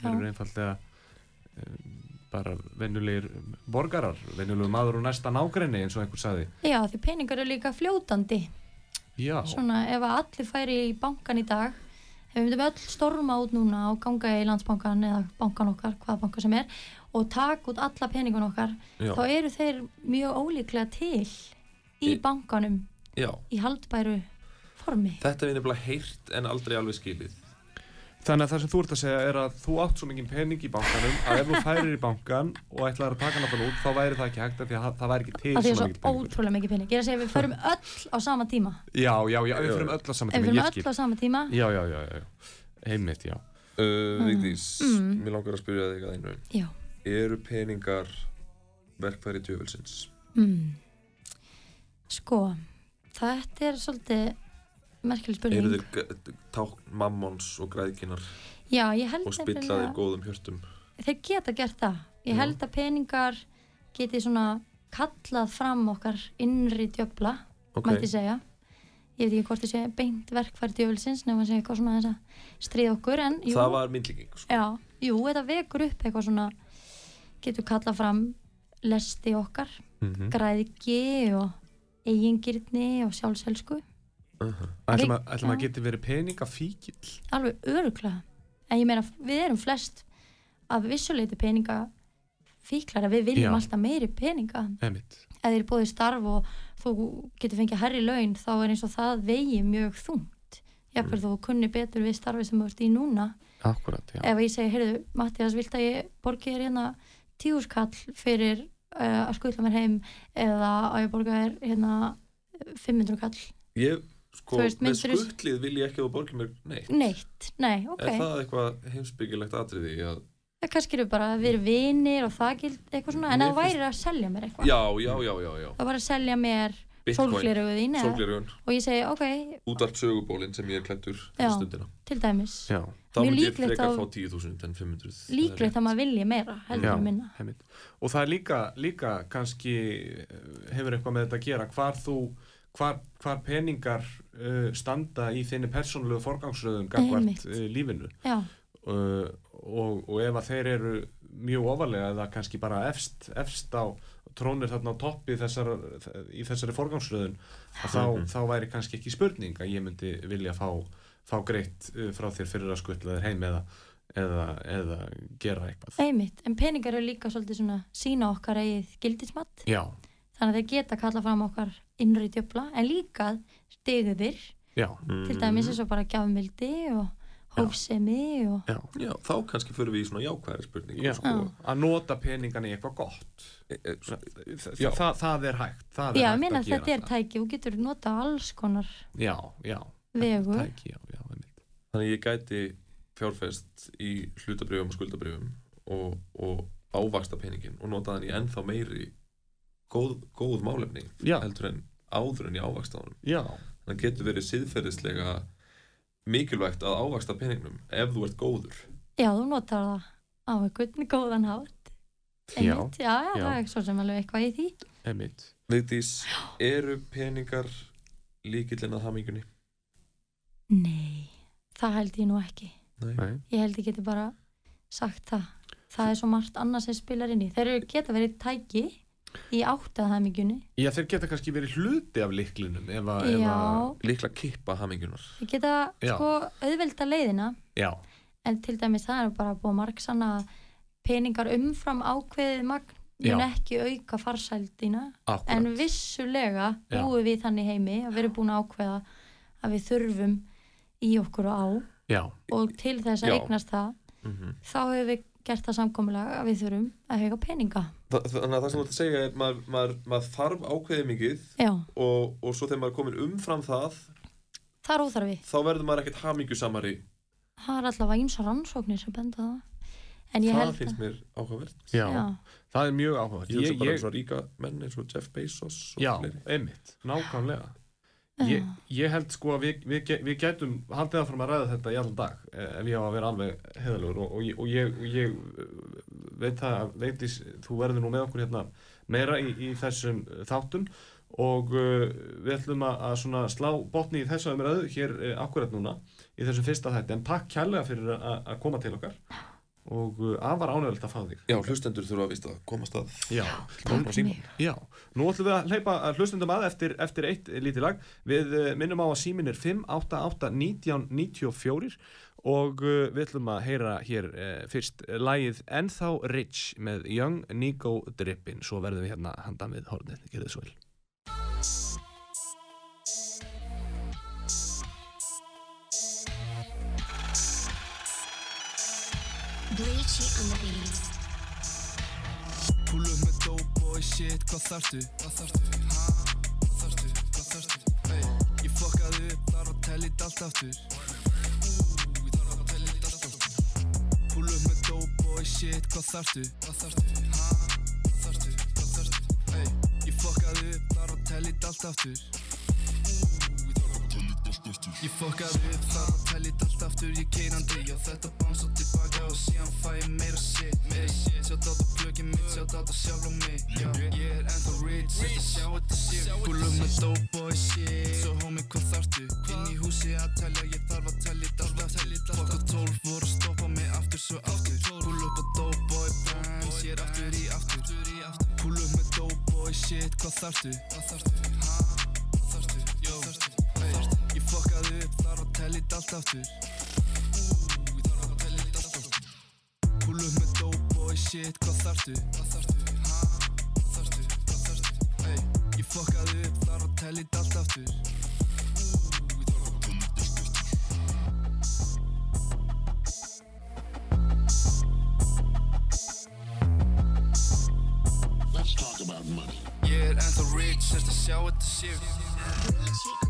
Þeir eru einfallega um, bara venjulegir borgarar, venjulegur maður og næsta nágrenni eins og einhver sagði. Já, því peningar eru líka fljótandi Já, svona ef allir færi í bankan í dag ef við myndum öll storma út núna og ganga í landsbankan eða bankan okkar, hvaða banka sem er og taka út alla peningun okkar já, þá eru þeir mjög ólíklega til í Í- bankanum já. í haldbæru formi Þetta er nefnilega heyrt en aldrei alveg skilið. Þannig að það sem þú ert að segja er að þú átt svo mikið pening í bankanum að ef þú færir í bankan og ætlar að taka hann út þá væri það ekki hægt af því að það væri ekki til af því að svo svo mikið peningur. ótrúlega mikið pening ég er að segja að við förum öll á sama tíma Já, já, já, við fyrir öll á sama ef við tíma, förum öll á sama tíma Já, já, já, já, já, heimitt, já. Uh, Vigdís, Mm. mér langar að spyrja þig að einu. já, Eru peningar verkfæri djöfulsins? mm. sko þetta er svolítið merkileg spurning Eru g- tákn mammons og græðkinar já, og spilla nefnilega- þeir góðum hjörtum? þeir geta gert það. Ég held að peningar geti svona kallað fram okkar innri djöfla Ok, mætti segja. Ég veit ekki hvort þið sé beint verkfæri djöfulsins nefnum að segja eitthvað svona þess að stríða okkur en jú, það var myndlíking sko. já, jú, þetta vekur upp eitthvað svona getur kallað fram lesti okkar Mm græðgi og eigingirni og sjálfselsku uh -huh. Ætlum að, ætlum að geti verið peningafíkil? alveg öruglega en ég meina við erum flest af vissuleiti peninga fíklar við viljum Já. alltaf meiri peninga Heimitt. ef þið er búið starf og þú getur fengið herri laun þá er eins og það vegi mjög þungt jafnvel þú kunni betur við starfi sem þú ert í núna Akkurat, ef ég segi, heyrðu, Mattias, vilt að ég borgi þér hérna tíuskall fyrir uh, að skutla mér heim eða að ég borga þér hérna 500 kall Ég, sko, veist, með skuttlið vil ég ekki að þú borgir mér neitt. Neitt, nei, ok. Er það eitthvað heimsbyggilegt atriði að það kannski eru bara að við erum vinir og það gild eitthvað svona, en þú væri að selja mér eitthvað. Já, já, já, já, já. Þá bara að selja mér sólglerugun, og ég segi, ok, útvarp sögubólinn sem ég er klættur Já. fyrir stundina. til dæmis. Já, Þá Mjög myndi ég líklegt frekar að- fá 10.000 en 500 líklegt að maður vilji meira heldur já, en minna. heimitt. Og það er líka, líka kannski eh, hefur eitthvað með þetta að gera hvar þú, hvar, hvar peningar uh, standa í þinni persónulegu forgangsröðum gagvart uh, lífinu. já, uh, og, og ef að þeir eru mjög ofalega eða kannski bara efst, efst á trónir þarna á toppi þessar, í þessari forgangsröðun að þá, Mhm. þá væri kannski ekki spurning að ég myndi vilja fá, fá greitt uh, frá þér fyrir að skutla þér heim eða, eða, eða gera eitthvað. Einmitt. En peningar eru líka svolítið svona sína okkar eigið gildismat. Já, þannig að þeir geta kalla fram okkar innri djöfla en líka stigðir já, Mm. til dæmis eins og bara gjafmildi og hófsemi og já, Já, þá kannski fyrir við í svona jákvæðari spurningu já. sko. að nota peningan í eitthvað gott E- e- Þa, Já. það, það er hægt það er já, hægt ég meina að gera þetta er tæki þú getur nota alls konar já, já, vegu tæki, já, já, einmitt. Þannig að ég gæti fjárfest í hlutabrjöfum og skuldabrjöfum og, og ávaksta peningin og nota þann í ennþá meiri góð, góð málefni Já. heldur en áður en í ávakstaðunum já, þannig getur verið siðferðislega mikilvægt að ávaksta peningnum ef þú ert góður. Já, þú notar það á einhvern góðan hátt. Einmitt, já, já, já. það er svo sem alveg eitthvað í því. Einmitt. Vigdís, eru peningar líkillinn að hamingunni? nei, það held ég nú ekki. Nei. Nei. ég held ég geti bara sagt það. Það er svo margt annað sem spilar inn í. Þeir eru geta verið tæki í áttaðhamingunni Já, þeir geta kannski verið hluti af liklinum ef að, að Líkla kippa hamingunar þeir geta Já. sko auðvelda leiðina. Já, en til dæmis það er bara búið marg sanna að peningar umfram ákveðið magn mun ekki auka farsældina. Akkurat. en vissulega búið við þannig heimi og við erum búin að ákveða að við þurfum í okkur á. Já, og til þess að eignast það Mhm. þá hefur við gert það samkomulega að við þurfum að hega peninga. Þa, þannig að það sem þú ert að segja er maður, maður, maður þarf ákveðið mikið já, og, og svo þegar maður er komin umfram það er óþarfi. þá verður maður ekkert hamingjusamari. Það er allavega eins og rannsóknir sem benda það. En ég það held finnst mér áhugavert. Já, já, það er mjög áhugavert. Ég Ég- bara ég- um svona ríka menn eins og Jeff Bezos og Já, einmitt, nákvæmlega. Ég, ég held sko að við, við, við gætum haldið áfram að ræða þetta í allan dag eh, ef ég á að vera alveg heðalur og, og, og ég, og ég eh, veit það að veitis, þú verður nú með okkur hérna meira í, í þessum þáttum. Og uh, við ætlum að, að svona slá botni í þessu umræðu hér uh, akkurat núna í þessum fyrsta þætti. En takk kærlega fyrir að, að koma til okkar og uh, afar ánægilegt að fá þig Já, hlustendur þurfa að vista að komast að Já. Já, nú ætlum við að hleypa að hlustundum að eftir, eftir eitt lítið lag. Við uh, minnum á að símin er 588 1994 og uh, við ætlum að heyra hér uh, fyrst lagið Ennþá Rich með Young Nico Drippin. Svo verðum við hérna handan við hornið. Gerðu svo vel. Bleachy on the beat. Pull upp með dope boy shit, hvað þarftu? Hvað þarftu? Ha? Hvað þarftu? Hvað þarftu? Ey, ég fokkaði upp, þarf að tellja þetta allt aftur Ú, ég þarf að tellja þetta allt aftur upp með dope boy shit, hvað þarftu? Hvað þarftu? Ha? Hvað þarftu? Hvað þarftu? Ey, ég fokkaði upp, þarf að tellja þetta allt aftur Ég fokkaði upp, að tellja þetta allt aftur Ég keirandi, já þetta báns og tilbaka og síðan fæ ég meira shit, shit. Sjátt á þetta plugin mitt, sjátt á þetta sjálf á mig. Já, ég er ennþá rich, þetta sjá þetta shit. Búlum með dope boy shit. Svo homie, hvað þarftu? Inn í húsi að telja, ég þarf að telja þetta allt aftur. Fokk og tólf voru að stoppa mig aftur svo aftur Búl upp á dope boy brands, ég er aftur. Í aftur. Búl upp með dope boy shit, hvað þarftu? Telja þetta allt aftur Ú, ég þarf að telja þetta allt aftur Pull upp með dope boy shit, hvað þarftu? Hvað þarftu? Ha? Hvað þarftu? Hvað þarftu? Ey, ég fokkaði upp, þarf að telja þetta allt aftur Ú, ég þarf að telja þetta allt aftur Let's talk about money. Ég er ennþá rich, erst að sjá þetta shit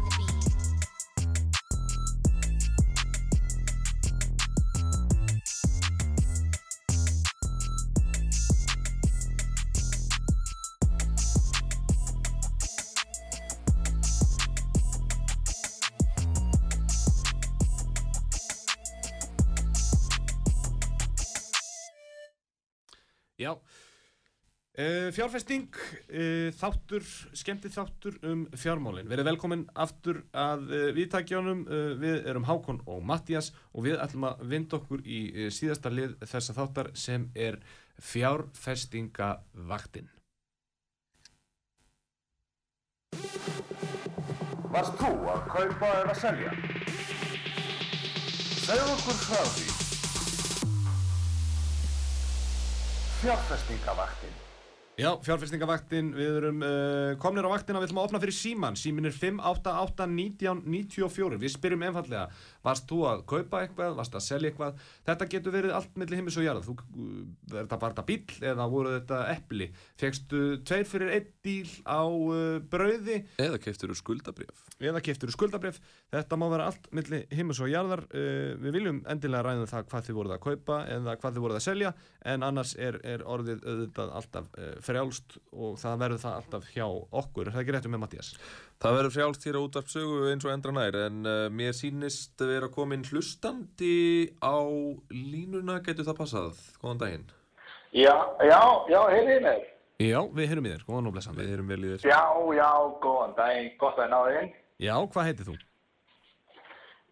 fjárfesting, uh, þáttur, skemmtið þáttur um fjármálin. Verið velkomin aftur að uh, viðtækjónum, við erum Hákon og Mattias og við ætlum að vinda okkur í síðasta lið þessa þáttar sem er fjárfestingavaktin. Varst þú að kaupa eða selja? Segð okkur frá því. Fjárfestingavaktin. Já, fjárfestingavaktin, við erum uh, komnir á vaktina, við ætlum að opna fyrir síman. Símin er 5881994. Við spyrjum einfallega, varst þú að kaupa eitthvað, varst að selja eitthvað? Þetta getur verið allt milli heimis og uh, er þetta bara þetta bíl eða voru þetta epli? Fegstu tveir fyrir einn díl á uh, brauði Eða keiftur úr skuldabrjöf eða keftur skuldabref. Þetta má vera allt milli heimis og jarðar. Uh, við viljum endilega ræða um það hvað þið voruð að kaupa eða hvað þið voruð að selja frjálst og það verður það alltaf hjá okkur. Er það ekki réttum með Mattias? Það verður frjálst hér á útvarpsögu eins og endra nær en uh, mér sýnist að vera komin hlustandi á línuna, getur það passað? Góðan daginn. Já, já, já, heyrðið mér. Já, við heyrum í þér. Góðan og blessan. Við erum vel í þér. Já, já, góðan daginn, gott að náðu inn. Já, hvað heitir þú?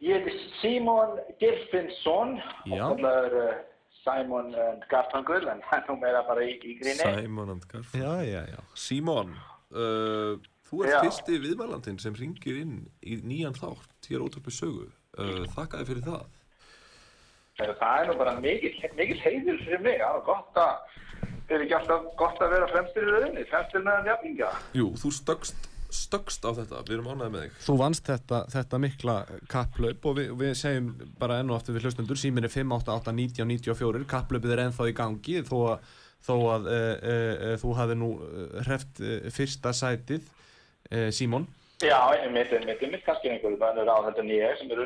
Ég heiti Simon Gilfinsson, Já. og uh, Simon uh, Gartangull, en hann er meira bara í, í gríni. Simon and Garfunkel. Já, já, já. Simon, uh, þú ert Já. fyrsti viðmælandinn sem ringir inn í nýjan þátt hér á útvarpsögu. Uh, þakka þér fyrir það. Það er nú bara mikil, mikil heiður fyrir mig, það er gott að, það er ekki alltaf gott að vera fremstir í rauninni, fremstir meðan jafninga. Jú, þú stöggst stöggst á þetta, við erum ánægði með þig. Þú vannst þetta, þetta mikla kapplaup og við, við segjum bara enn og aftur við hlustundur símin er 588-1994 kapplaupið er ennþá í gangi þó að, þó að e, e, e, þú hafi nú hreft fyrsta sætið Símon. Já, einmitt, einmitt, einmitt, kannski einhverju bænur á þetta nýja sem eru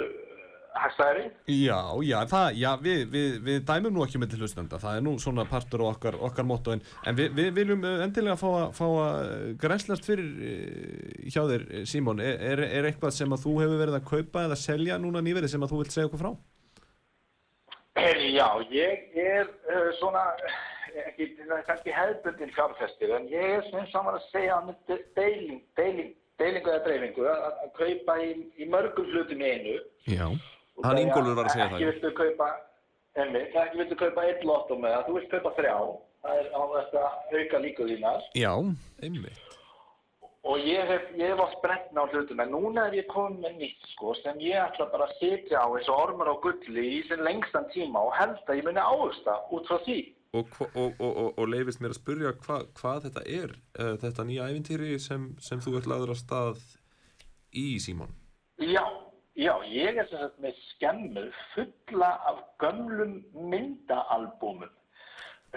hagstæðri. Já, já, það, já við, við, við dæmum nú ekki með til hlustenda, það er nú svona partur á okkar, okkar motto en, en við, við viljum eh, endilega fá fá að grænslast fyrir eh, hjá þér eh, Símon, er, er, eitthvað sem að þú hefur verið að kaupa eða selja núna nýverið sem að þú vilt segja okkur frá? Já, ég er uh, svona, ekki, kannski hefðbundin fjárfestir, en ég er sem saman að segja með deiling, deiling, deilingu eða dreifingu, að, að kaupa í, í mörgum hlutum einu. Já. Hann Ingólfur var að segja það, Ekki viltu kaupa, einmitt, ekki viltu kaupa einn lotto með það, þú vilt kaupa þrjá. Það er á þetta auka líku þínar. Já. Einmitt. Og ég hef, ég hef oft brent á hlutum, en núna er ég komin með nýtt, sko, sem ég ætla bara að sitja á eins og ormur á gulli í sem lengstan tíma og held að ég muni áhusta út frá því. Og, og, og, og, leifist mér að spurja hva, hvað þetta er, uh, þetta nýja ævintýri sem, sem þú ert lagður að stað í, Símon. Já, já, ég er sem sagt með skemmu fulla af gömlum myndaalbúmum.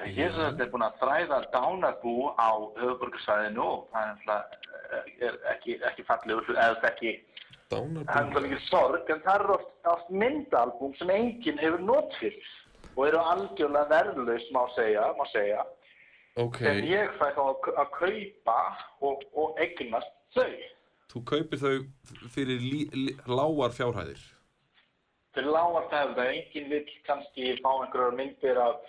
Ég er sem sagt búinn að þræða dánarbú á höfuborgarsvæðinu og það er, eh, er ekki, ekki hlut- eða ekki, náttúrulega mikið sorg, en það eru oft, oft myndaalbúm sem enginn hefur nót fyrir og eru algjörlega verðlaus, má segja, má segja, Ok, en ég fæ þá að, að kaupa og, og eignast þau. Þú kaupir þau fyrir lí, lí, lágar fjárhæðir. fyrir lágar tefða, enginn vill kannski fá einhverjar myndir af,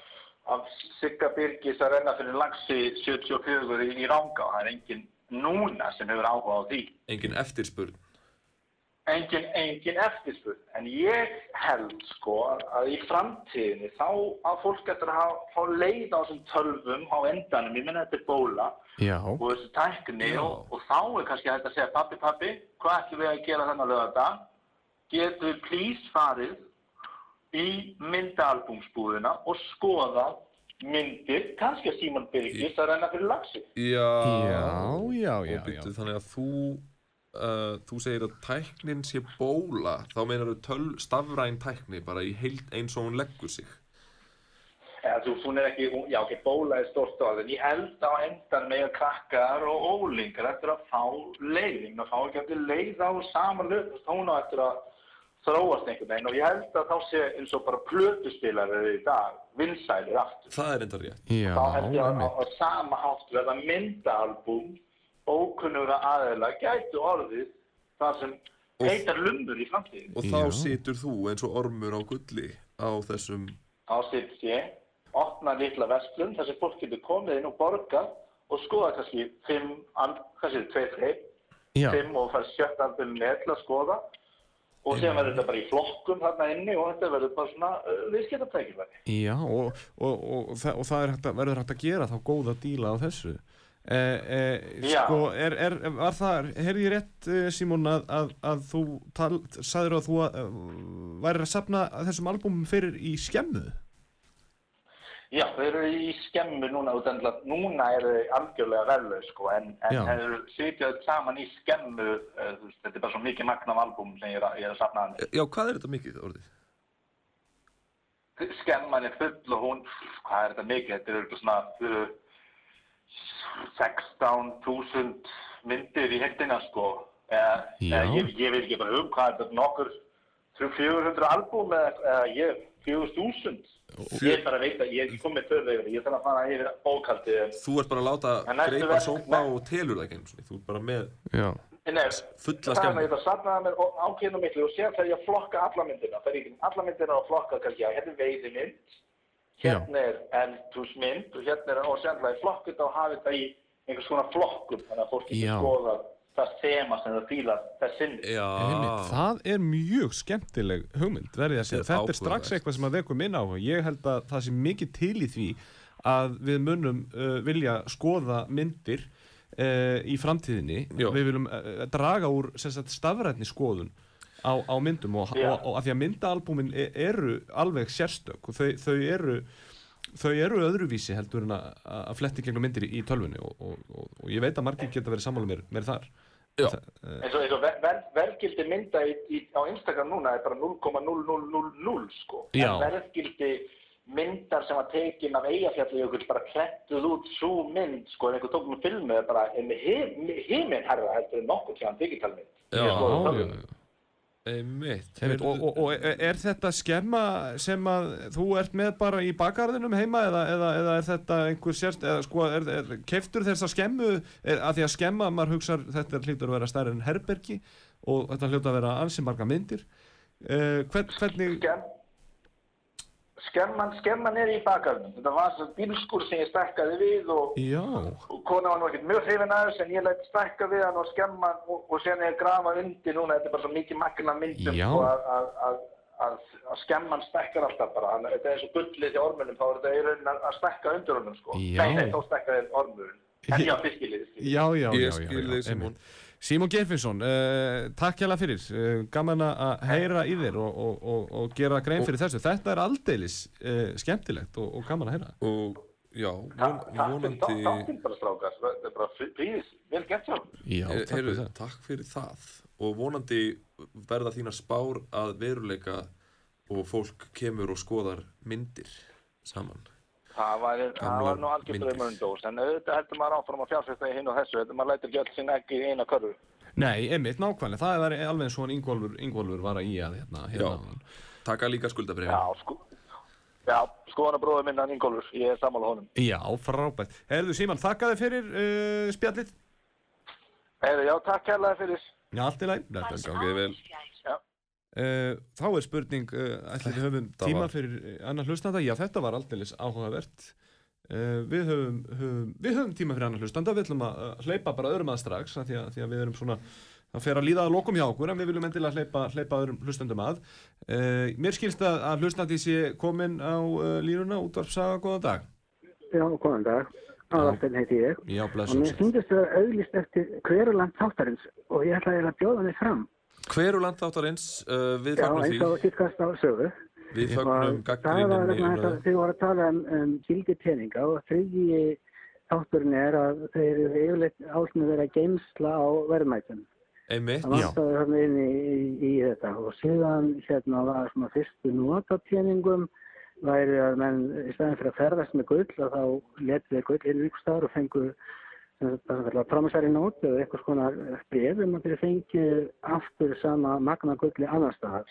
af Sigga Birgis að renna fyrir lagsi 74 í, Rangá. Það er enginn núna sem hefur áhuga á því. Engin eftirspurn. Enginn, engin eftirspurn. En ég held sko að í framtíðinni þá að fólk getur að fá leið á þessum tölvum á endanum, ég menna þetta er bóla Já. og þessi tækni og, og þá er kannski að segja pappi, pappi, hvað ætlum við að gera þennan lögata? Getur við please farið í myndaalbúmsbúðina og skoða myndir, kannski að Símon Birgis að renna fyrir lagsi. Já, Já, já, já, já. þannig að þú uh, þú segir að tæknin sé bóla þá meinar þú töl, stafræn tækni bara í heild eins og hún leggur sig. Eða, þú, hún er ekki, já ekki, bóla er stórt orð, en ég held á endan með krakkar og ólingar eftir að fá leiðing, að fá ekki eftir leið á saman hlut, hún á eftir að þróast einhvern veginn. Og ég held að þá sé eins og bara plötuspilarar í dag, vinsælir aftur. Það er enda rétt. Já, þá held ég að á, á sama hátt verða myndaalbúm ókunnugra aðeila gætu orðið þar sem heitar lumur í framtíðin. og þá Já. situr þú eins og ormur á gulli á þessum Á sitt sé, opna litla vestlun þar sem fólk getur komið inn og borgað og skoða kannski fimm, al- kannski tveir, tveir, Já. fimm og fara sjött album með til að skoða og síðan verður þetta bara í flokkum þarna inni og þetta verður bara svona uh, viðskiptatækifæri. Já, og, og, og, og, það, og það er hægt að, verður hægt að gera þá góða díla á þessu. Eh, eh, sko, er, er, var það, heyrði ég rétt, eh, Símon, að, að, að þú tal, sagður að þú uh, væri að safna þessum albúmum fyrir í skemmu? Já, þau eru í skemmu núna út endla, núna eru þau algjörlega verðlaug sko, en, þau eru sitjað saman í skemmu, uh, þú veist, þetta er bara svo mikið magn af albúm sem ég er, að- ég er að safna hann. Já, hvað er þetta mikið orðið? skemman er full og hún, hvað er þetta mikið, þetta er eitthvað svona uh, 16.000 myndir í heldina sko. Eða, eða, ég, ég veit ekki bara um hvað er þetta nokkur 400 albúm eða, eða ég, 4.000. Ég er bara að veita, ég er komið þörfið, ég þarf að fara yfir bókaldið. en- Þú ert bara að láta greipa sópa og telur það ekki einu sinni. Þú ert bara með fulla það er skemmu. með þetta safnaða mér ákveðinu miklu og sér þegar ég flokka alla myndina. Það er ekki alla myndina og flokka hérna er veiðimynd, hérna er eldhúsmynd og hérna er, og flokka þetta og hafi þetta í einhvers konar flokkum, þannig að fólk Já. getur skoða það þema sem það fílar þess sinni. Já, Einmitt, það er mjög skemmtileg hugmynd, verði að segja. Þetta er Þetta er strax eitthvað sem að vekum inn á. Ég held að það sé mikið til í því að við munum uh, vilja skoða myndir uh, í framtíðinni. Já. Við viljum uh, draga úr sem sagt, stafrætni skoðun á, á myndum og, Já. og, og að því að myndaalbúmin e- eru alveg sérstök og þau, þau eru þau eru öðruvísi heldur en að, að fletti gegnum myndir í, í tölvunni og, og, og, og ég veit að margir geta verið sammála mér, mér þar Já. eins og, eins og ver, ver, verðgildi mynda í, í, á Instagram núna er bara 0,0000 sko Já. verðgildi myndar sem var tekin af Eyjafjallajökull bara klettuð út svo mynd sko en einhver tók með filmu er bara himinn herra heldur en nokkuð sem digitalmynd Já, Sko, já, það- já. Einmitt. Einmitt, og, og, og er þetta skemma sem að þú ert með bara í bakgarðinum heima eða, eða, eða er þetta einhver sérst eða sko, er, er, keiftur þess að skemmu? Er, að því að skemma, maður hugsar þetta hlýtur að vera stærri en herbergi og þetta hljóta að vera ansi marga myndir. Uh, hvern, hvernig Skemm, skemman, skemman er í bakarnum. Þetta var svo bílskur sem ég stekkaði við og, og kona var nú ekkert mjög hrifin að þessu en ég lætti stekka við hann og skemman og, og sen er ég grafa undir núna, þetta er bara svo mikið magna myndum að, að, að, að, að skemman stekkar alltaf bara. Þannig að Þetta er eins og gullið í ormunum, þá er þetta í raunin að, stekka undir honum sko. Nei, nei, þá stekkaði ormurinn. En já, fiskilið. já, já, já, Ég já, skil já, Símon Geirfinnsson, uh, takk hjá fyrir, uh, gaman að heyra í þér og, og, og, og gera grein fyrir þessu. Þetta er aldeilis uh, skemmtilegt og, og gaman að heyra. Og já, von, vonandi... Takk bara strákar, þetta er bara príðis, vel gert sjálf. Já, Eh, takk heyrðu, fyrir það. takk fyrir það og vonandi verða þína spár að veruleika og fólk kemur og skoðar myndir saman Það var, það var nú algjör myndir. draumurinn dós, en auðvitað heldur maður áfram að fjárfesta í hinn og þessu, þetta maður lætur ekki öll sín ekki í eina körfu. Nei, einmitt, nákvæmlega, það var alveg eins og hann Ingólfur, Ingólfur var að í að hérna, hérna Já. taka líka skuldabrifin Já, sko, já, skoðan að bróða minna Ingólfur, ég er sammála honum. Já, frábært. Herðu Síman, þakka þér fyrir uh, spjallið. Heiði, já, takk kærlega fyrir. Já, allt í læg. Þetta er gangið vel þá er spurning, uh, ætli við höfum tíma var- fyrir uh, annar hlustanda? Já, þetta var aldeilis áhugavert. Uh, við, höfum, höfum, við höfum tíma fyrir annar hlustanda, við ætlum að uh, hleypa bara öðrum að strax, af því að, því að við erum svona, það fer að líða að lokum hjá okkur, en við viljum endilega hleypa, hleypa öðrum hlustandum að. Uh, mér skilst að, að hlustandi sé komin á uh, línuna, útvarpsaga, góðan dag. Já, góðan dag. Aðalsteinn heiti ég. Já, Og mér finnst þetta auðlist eftir hverjuland þáttarins og ég ætla eiginlega að bjóða mig fram. Hveruland þáttarins, uh, við Já, fagnum eins því. og títkast á sögu. Við Og fagnum það var gaggrinninni þess að umræðu þið voru að tala um, um gildi peninga og þriðji þátturinn er að þeir eru yfirleitt ásnum verið að geimsla á verðmætum. Einmitt, Það vantaði þarna inn í, í, í þetta. Og síðan hérna var svona fyrstu notapeningum væri að menn í staðin fyrir að ferðast með gull að þá letu þeir gull inn ykkur staðar og fengu promisari nót eða eitthvað svona bref um að þeir fengi aftur sama magna gulli annar staðar.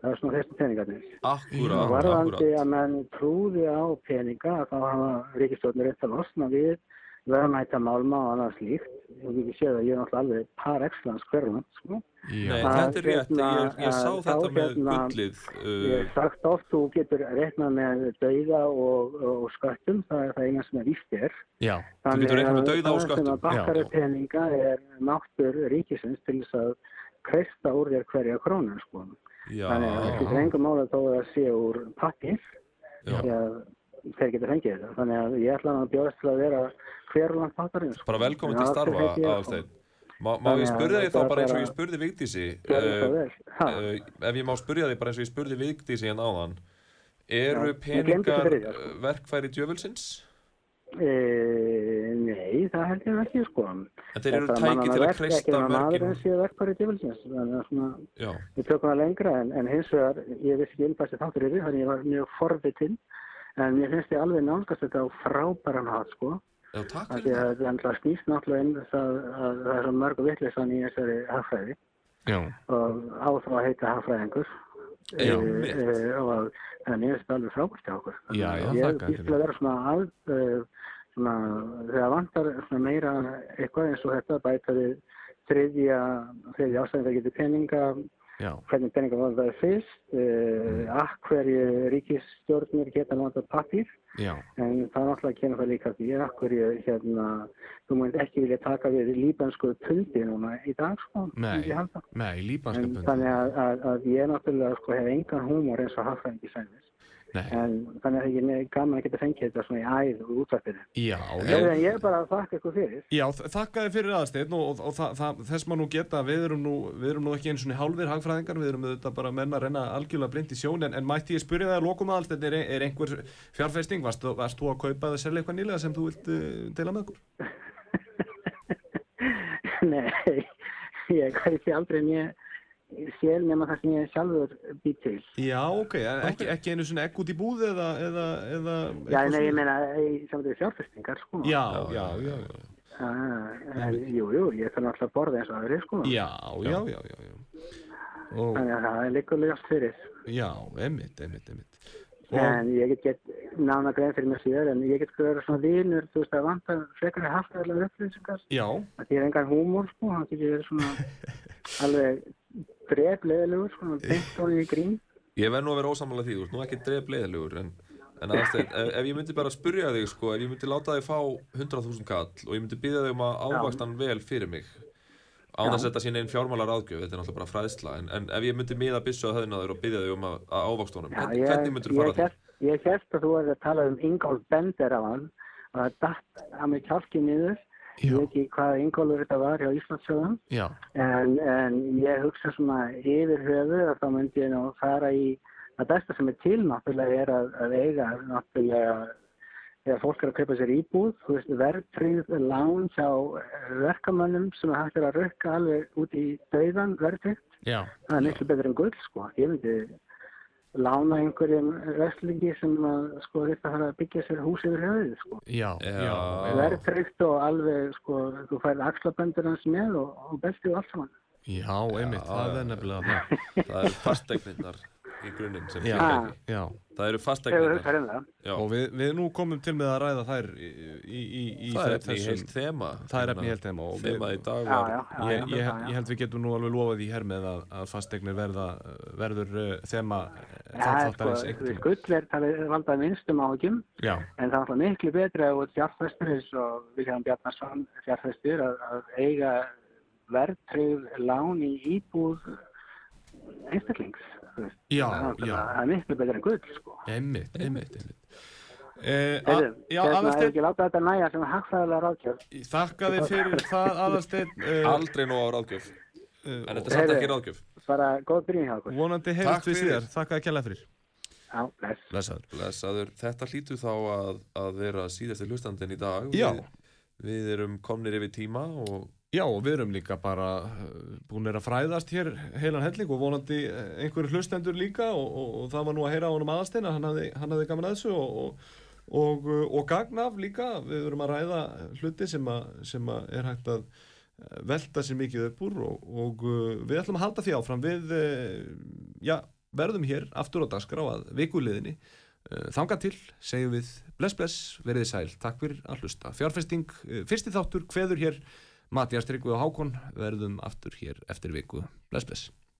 Það er svona fyrstu peningarnir. akkúrat, Og varðandi að menn trúði á peninga þá hafa ríkistjórnir rétt að losna við verðmæta málma og annað slíkt. Ég hef ekki séð að ég er náttúrulega alveg par excellence hverjum. Sko. Að þetta er rétt, hérna, ég, ég sá að þetta þá með hérna, gullið Ég uh, hef sagt oft, þú getur reiknað með dauða og, og sköttum, það er það eina sem er víst er. já, Þú getur reiknað með dauða og það sem sköttum. að já. peninga er máttur ríkisins til þess að kreista úr þér hverja krónu. Sko. Já, Þannig að það skiptir engum máli þó að það sé úr pappir Já. því að þeir geta fengið þetta. Þannig að ég ætla að bjóðast til að vera hverjuland þáttarins. bara velkomin til En starfa ég- Aðalsteinn Má, má ég að spurja þig þá bara eins og ég spurði Vigdísi uh, uh, ef ég má spurja þig bara eins og ég spurði Vigdísi hérna áðan eru peningar sko. verkfæri djöfulsins? E, nei, það held ég ekki sko. En þeir eru er tæki til að kreista að en að Já, við tökum það lengra en, en hins vegar, ég vissi ekki um þessi þáttur yfir, þannig ég var mjög forvitinn. En mér finnst ég alveg nálgast þetta á frábæran hátt sko. já takk fyrir að það þetta endla snýst náttúrulega inn það að það er svo mörg vittlisann í þessari hagfræði og á þá að heita hagfræðingur. Eh, mitt. eh, og að mér finnst alveg frábært hjá okkur. Já, já, ég þakka býst að vera svona að uh, svona, þegar vantar svona meira eitthvað eins og þetta bæta við þriðja, þriðja ástæðin það getur peninga, já, hvernig peninga var það fyrst, uh, að hverju ríkisstjórnir geta notað pappír, já, en það er náttúrulega kemur það líka því að hverju hérna, þú múið ekki vilja taka við líbansku pundi núna í dag, sko, Nei. nei, líbanska En bundi. þannig að, að, að ég náttúrulega sko hef engan húmor eins og sæðis. Nei, En þannig að ég er gaman að geta fengið þetta svona í æð og. En ég er bara að þakka ykkur fyrir. Já, þakka þið fyrir aðsteinn og, og, og það, það, þess maður nú geta, við erum nú, við erum nú ekki eins og hálfir hagfræðingar, við erum auðvitað bara menn að reyna algjörlega blind í sjón, en, en mætti ég spyrja það að lokum aðalsteinn, er, er einhver fjárfesting, varst, varst þú að kaupa selja eitthvað nýlega sem þú vilt uh, deila með okkur? Nei, ég kaupi aldrei mér sér nema það sem ég sjálfur býr til. Já, ok, ekki, ekki einu svona egg út í búð eða, eða, eða Já, nei, ég meina, í samtöðu fjárfestingar, sko. Já, já, já, já. Ah, en, jú, jú, ég þarf náttúrulega að borða eins og aðri, sko. Já, já, já, já, já. Og, Þannig að það er líka ljóst fyrir. já, einmitt, einmitt, einmitt. Og, En ég get gett nána grein fyrir mér síðar, en ég get sko vera svona vinur, þú veist, að vanta frekar að hafa allar upplýsingar. já, að því er engan húmór sko, hann getur verið svona alveg drefleðilegur, svona beint honum í grín. Ég verð nú að vera ósamlega því, þú ert nú ekki dref leiðilegur en, en aðeins, ef, ef ég myndi bara spurja þig sko, ef ég myndi láta þig fá 100.000 kall og ég myndi byggja þig um að ávaksta hann vel fyrir mig á þess að þetta sé neinn fjármálar áðgjöf, þetta er náttúrulega bara fræðsla en, en ef ég myndi miða byssu að höfðina þér og byggja þig um að, að ávaksta honum, Já, hvernig, myndir þú fara hélt, ég held að þú hefði að tala um Ingolf Bender af hann og það datt að mig kjálki niður. Ég veit ekki hvaða Ingolfur þetta var hjá Íslandsöðum já, en, en ég hugsa svona yfir höfu að þá myndi ég nú fara í að besta sem er til náttúrulega er að, að eiga náttúrulega þegar fólk er að kaupa sér íbúð, verðtryggð lán hjá eh, verkamönnum sem hægt er að rökka alveg út í dauðan verðtryggt. Það er miklu betur en gull, sko. Ég myndi lána einhverjum wrestlingi sem að, sko, þetta fara að byggja sér hús yfir höfuðið, sko. já, já, Verðtryggt og alveg, sko, þú færð axlaböndur hans með og, og beltið og allt saman. já, einmitt, Já, það er nefnilega það. Það eru fastegnirnar í grunninn sem fylgja því. já, Það eru? Já, og við, við nú komum til með að ræða þær í, í, í, í það er efni í heilt þema. það er efni í heilt þema og við- Þema í dag Já, var já, já. Ég, já, ég, já, ég held við getum nú alveg lofað því hér með að, að fasteignir verða, verður uh, þema Já, sko, þáttarins einhvern skull er talið valdað minnstum áhugjum Já, en það er alltaf miklu betra að út fjárfestur eins og Vilhelm Bjarnarsson fjárfestur að, að eiga verðtryggð lán í íbúð einstaklings. Veist. já, já, það er miklu betra en gull, sko. einmitt, einmitt, einmitt. Eh, já, hérna, ef aðalsteinn, ekki láta þetta næja sem hagfræðilega ráðkjöf. þakka þið fyrir það aðalsteinn uh, aldrei nóg á ráðgjöf. uh, En þetta er samt ekki ráðgjöf. Bara góð byrjun hjá okkur. vonandi heyrst við síðar, þakka þið kjærlega fyrir Já, bless. Blessaður Blessaður, þetta hlýtur þá að, að vera síðasti hlustandinn í dag. Já. Við, við erum komnir yfir tíma og Já, við erum líka bara uh, búinir að fræðast hér heilan helling og vonandi uh, einhverju hlustendur líka og, og, og það var nú að heyra á honum aðasteina, hann hafði, hann hafði gaman að þessu og, og, og, uh, og gagn af líka, við erum að ræða hluti sem, að, sem að er hægt að velta sér mikið upp úr og, við ætlum að halda því áfram. Við, já, verðum hér aftur á dagskrá að vikuliðinni. Uh, þanga til, segjum við bless bless, veriði sæl, takk fyrir að hlusta. Fjárfesting, fyrsti þáttur, hveður hér Mattias Tryggvi og Hákon verðum aftur hér eftir viku. Bless, bless.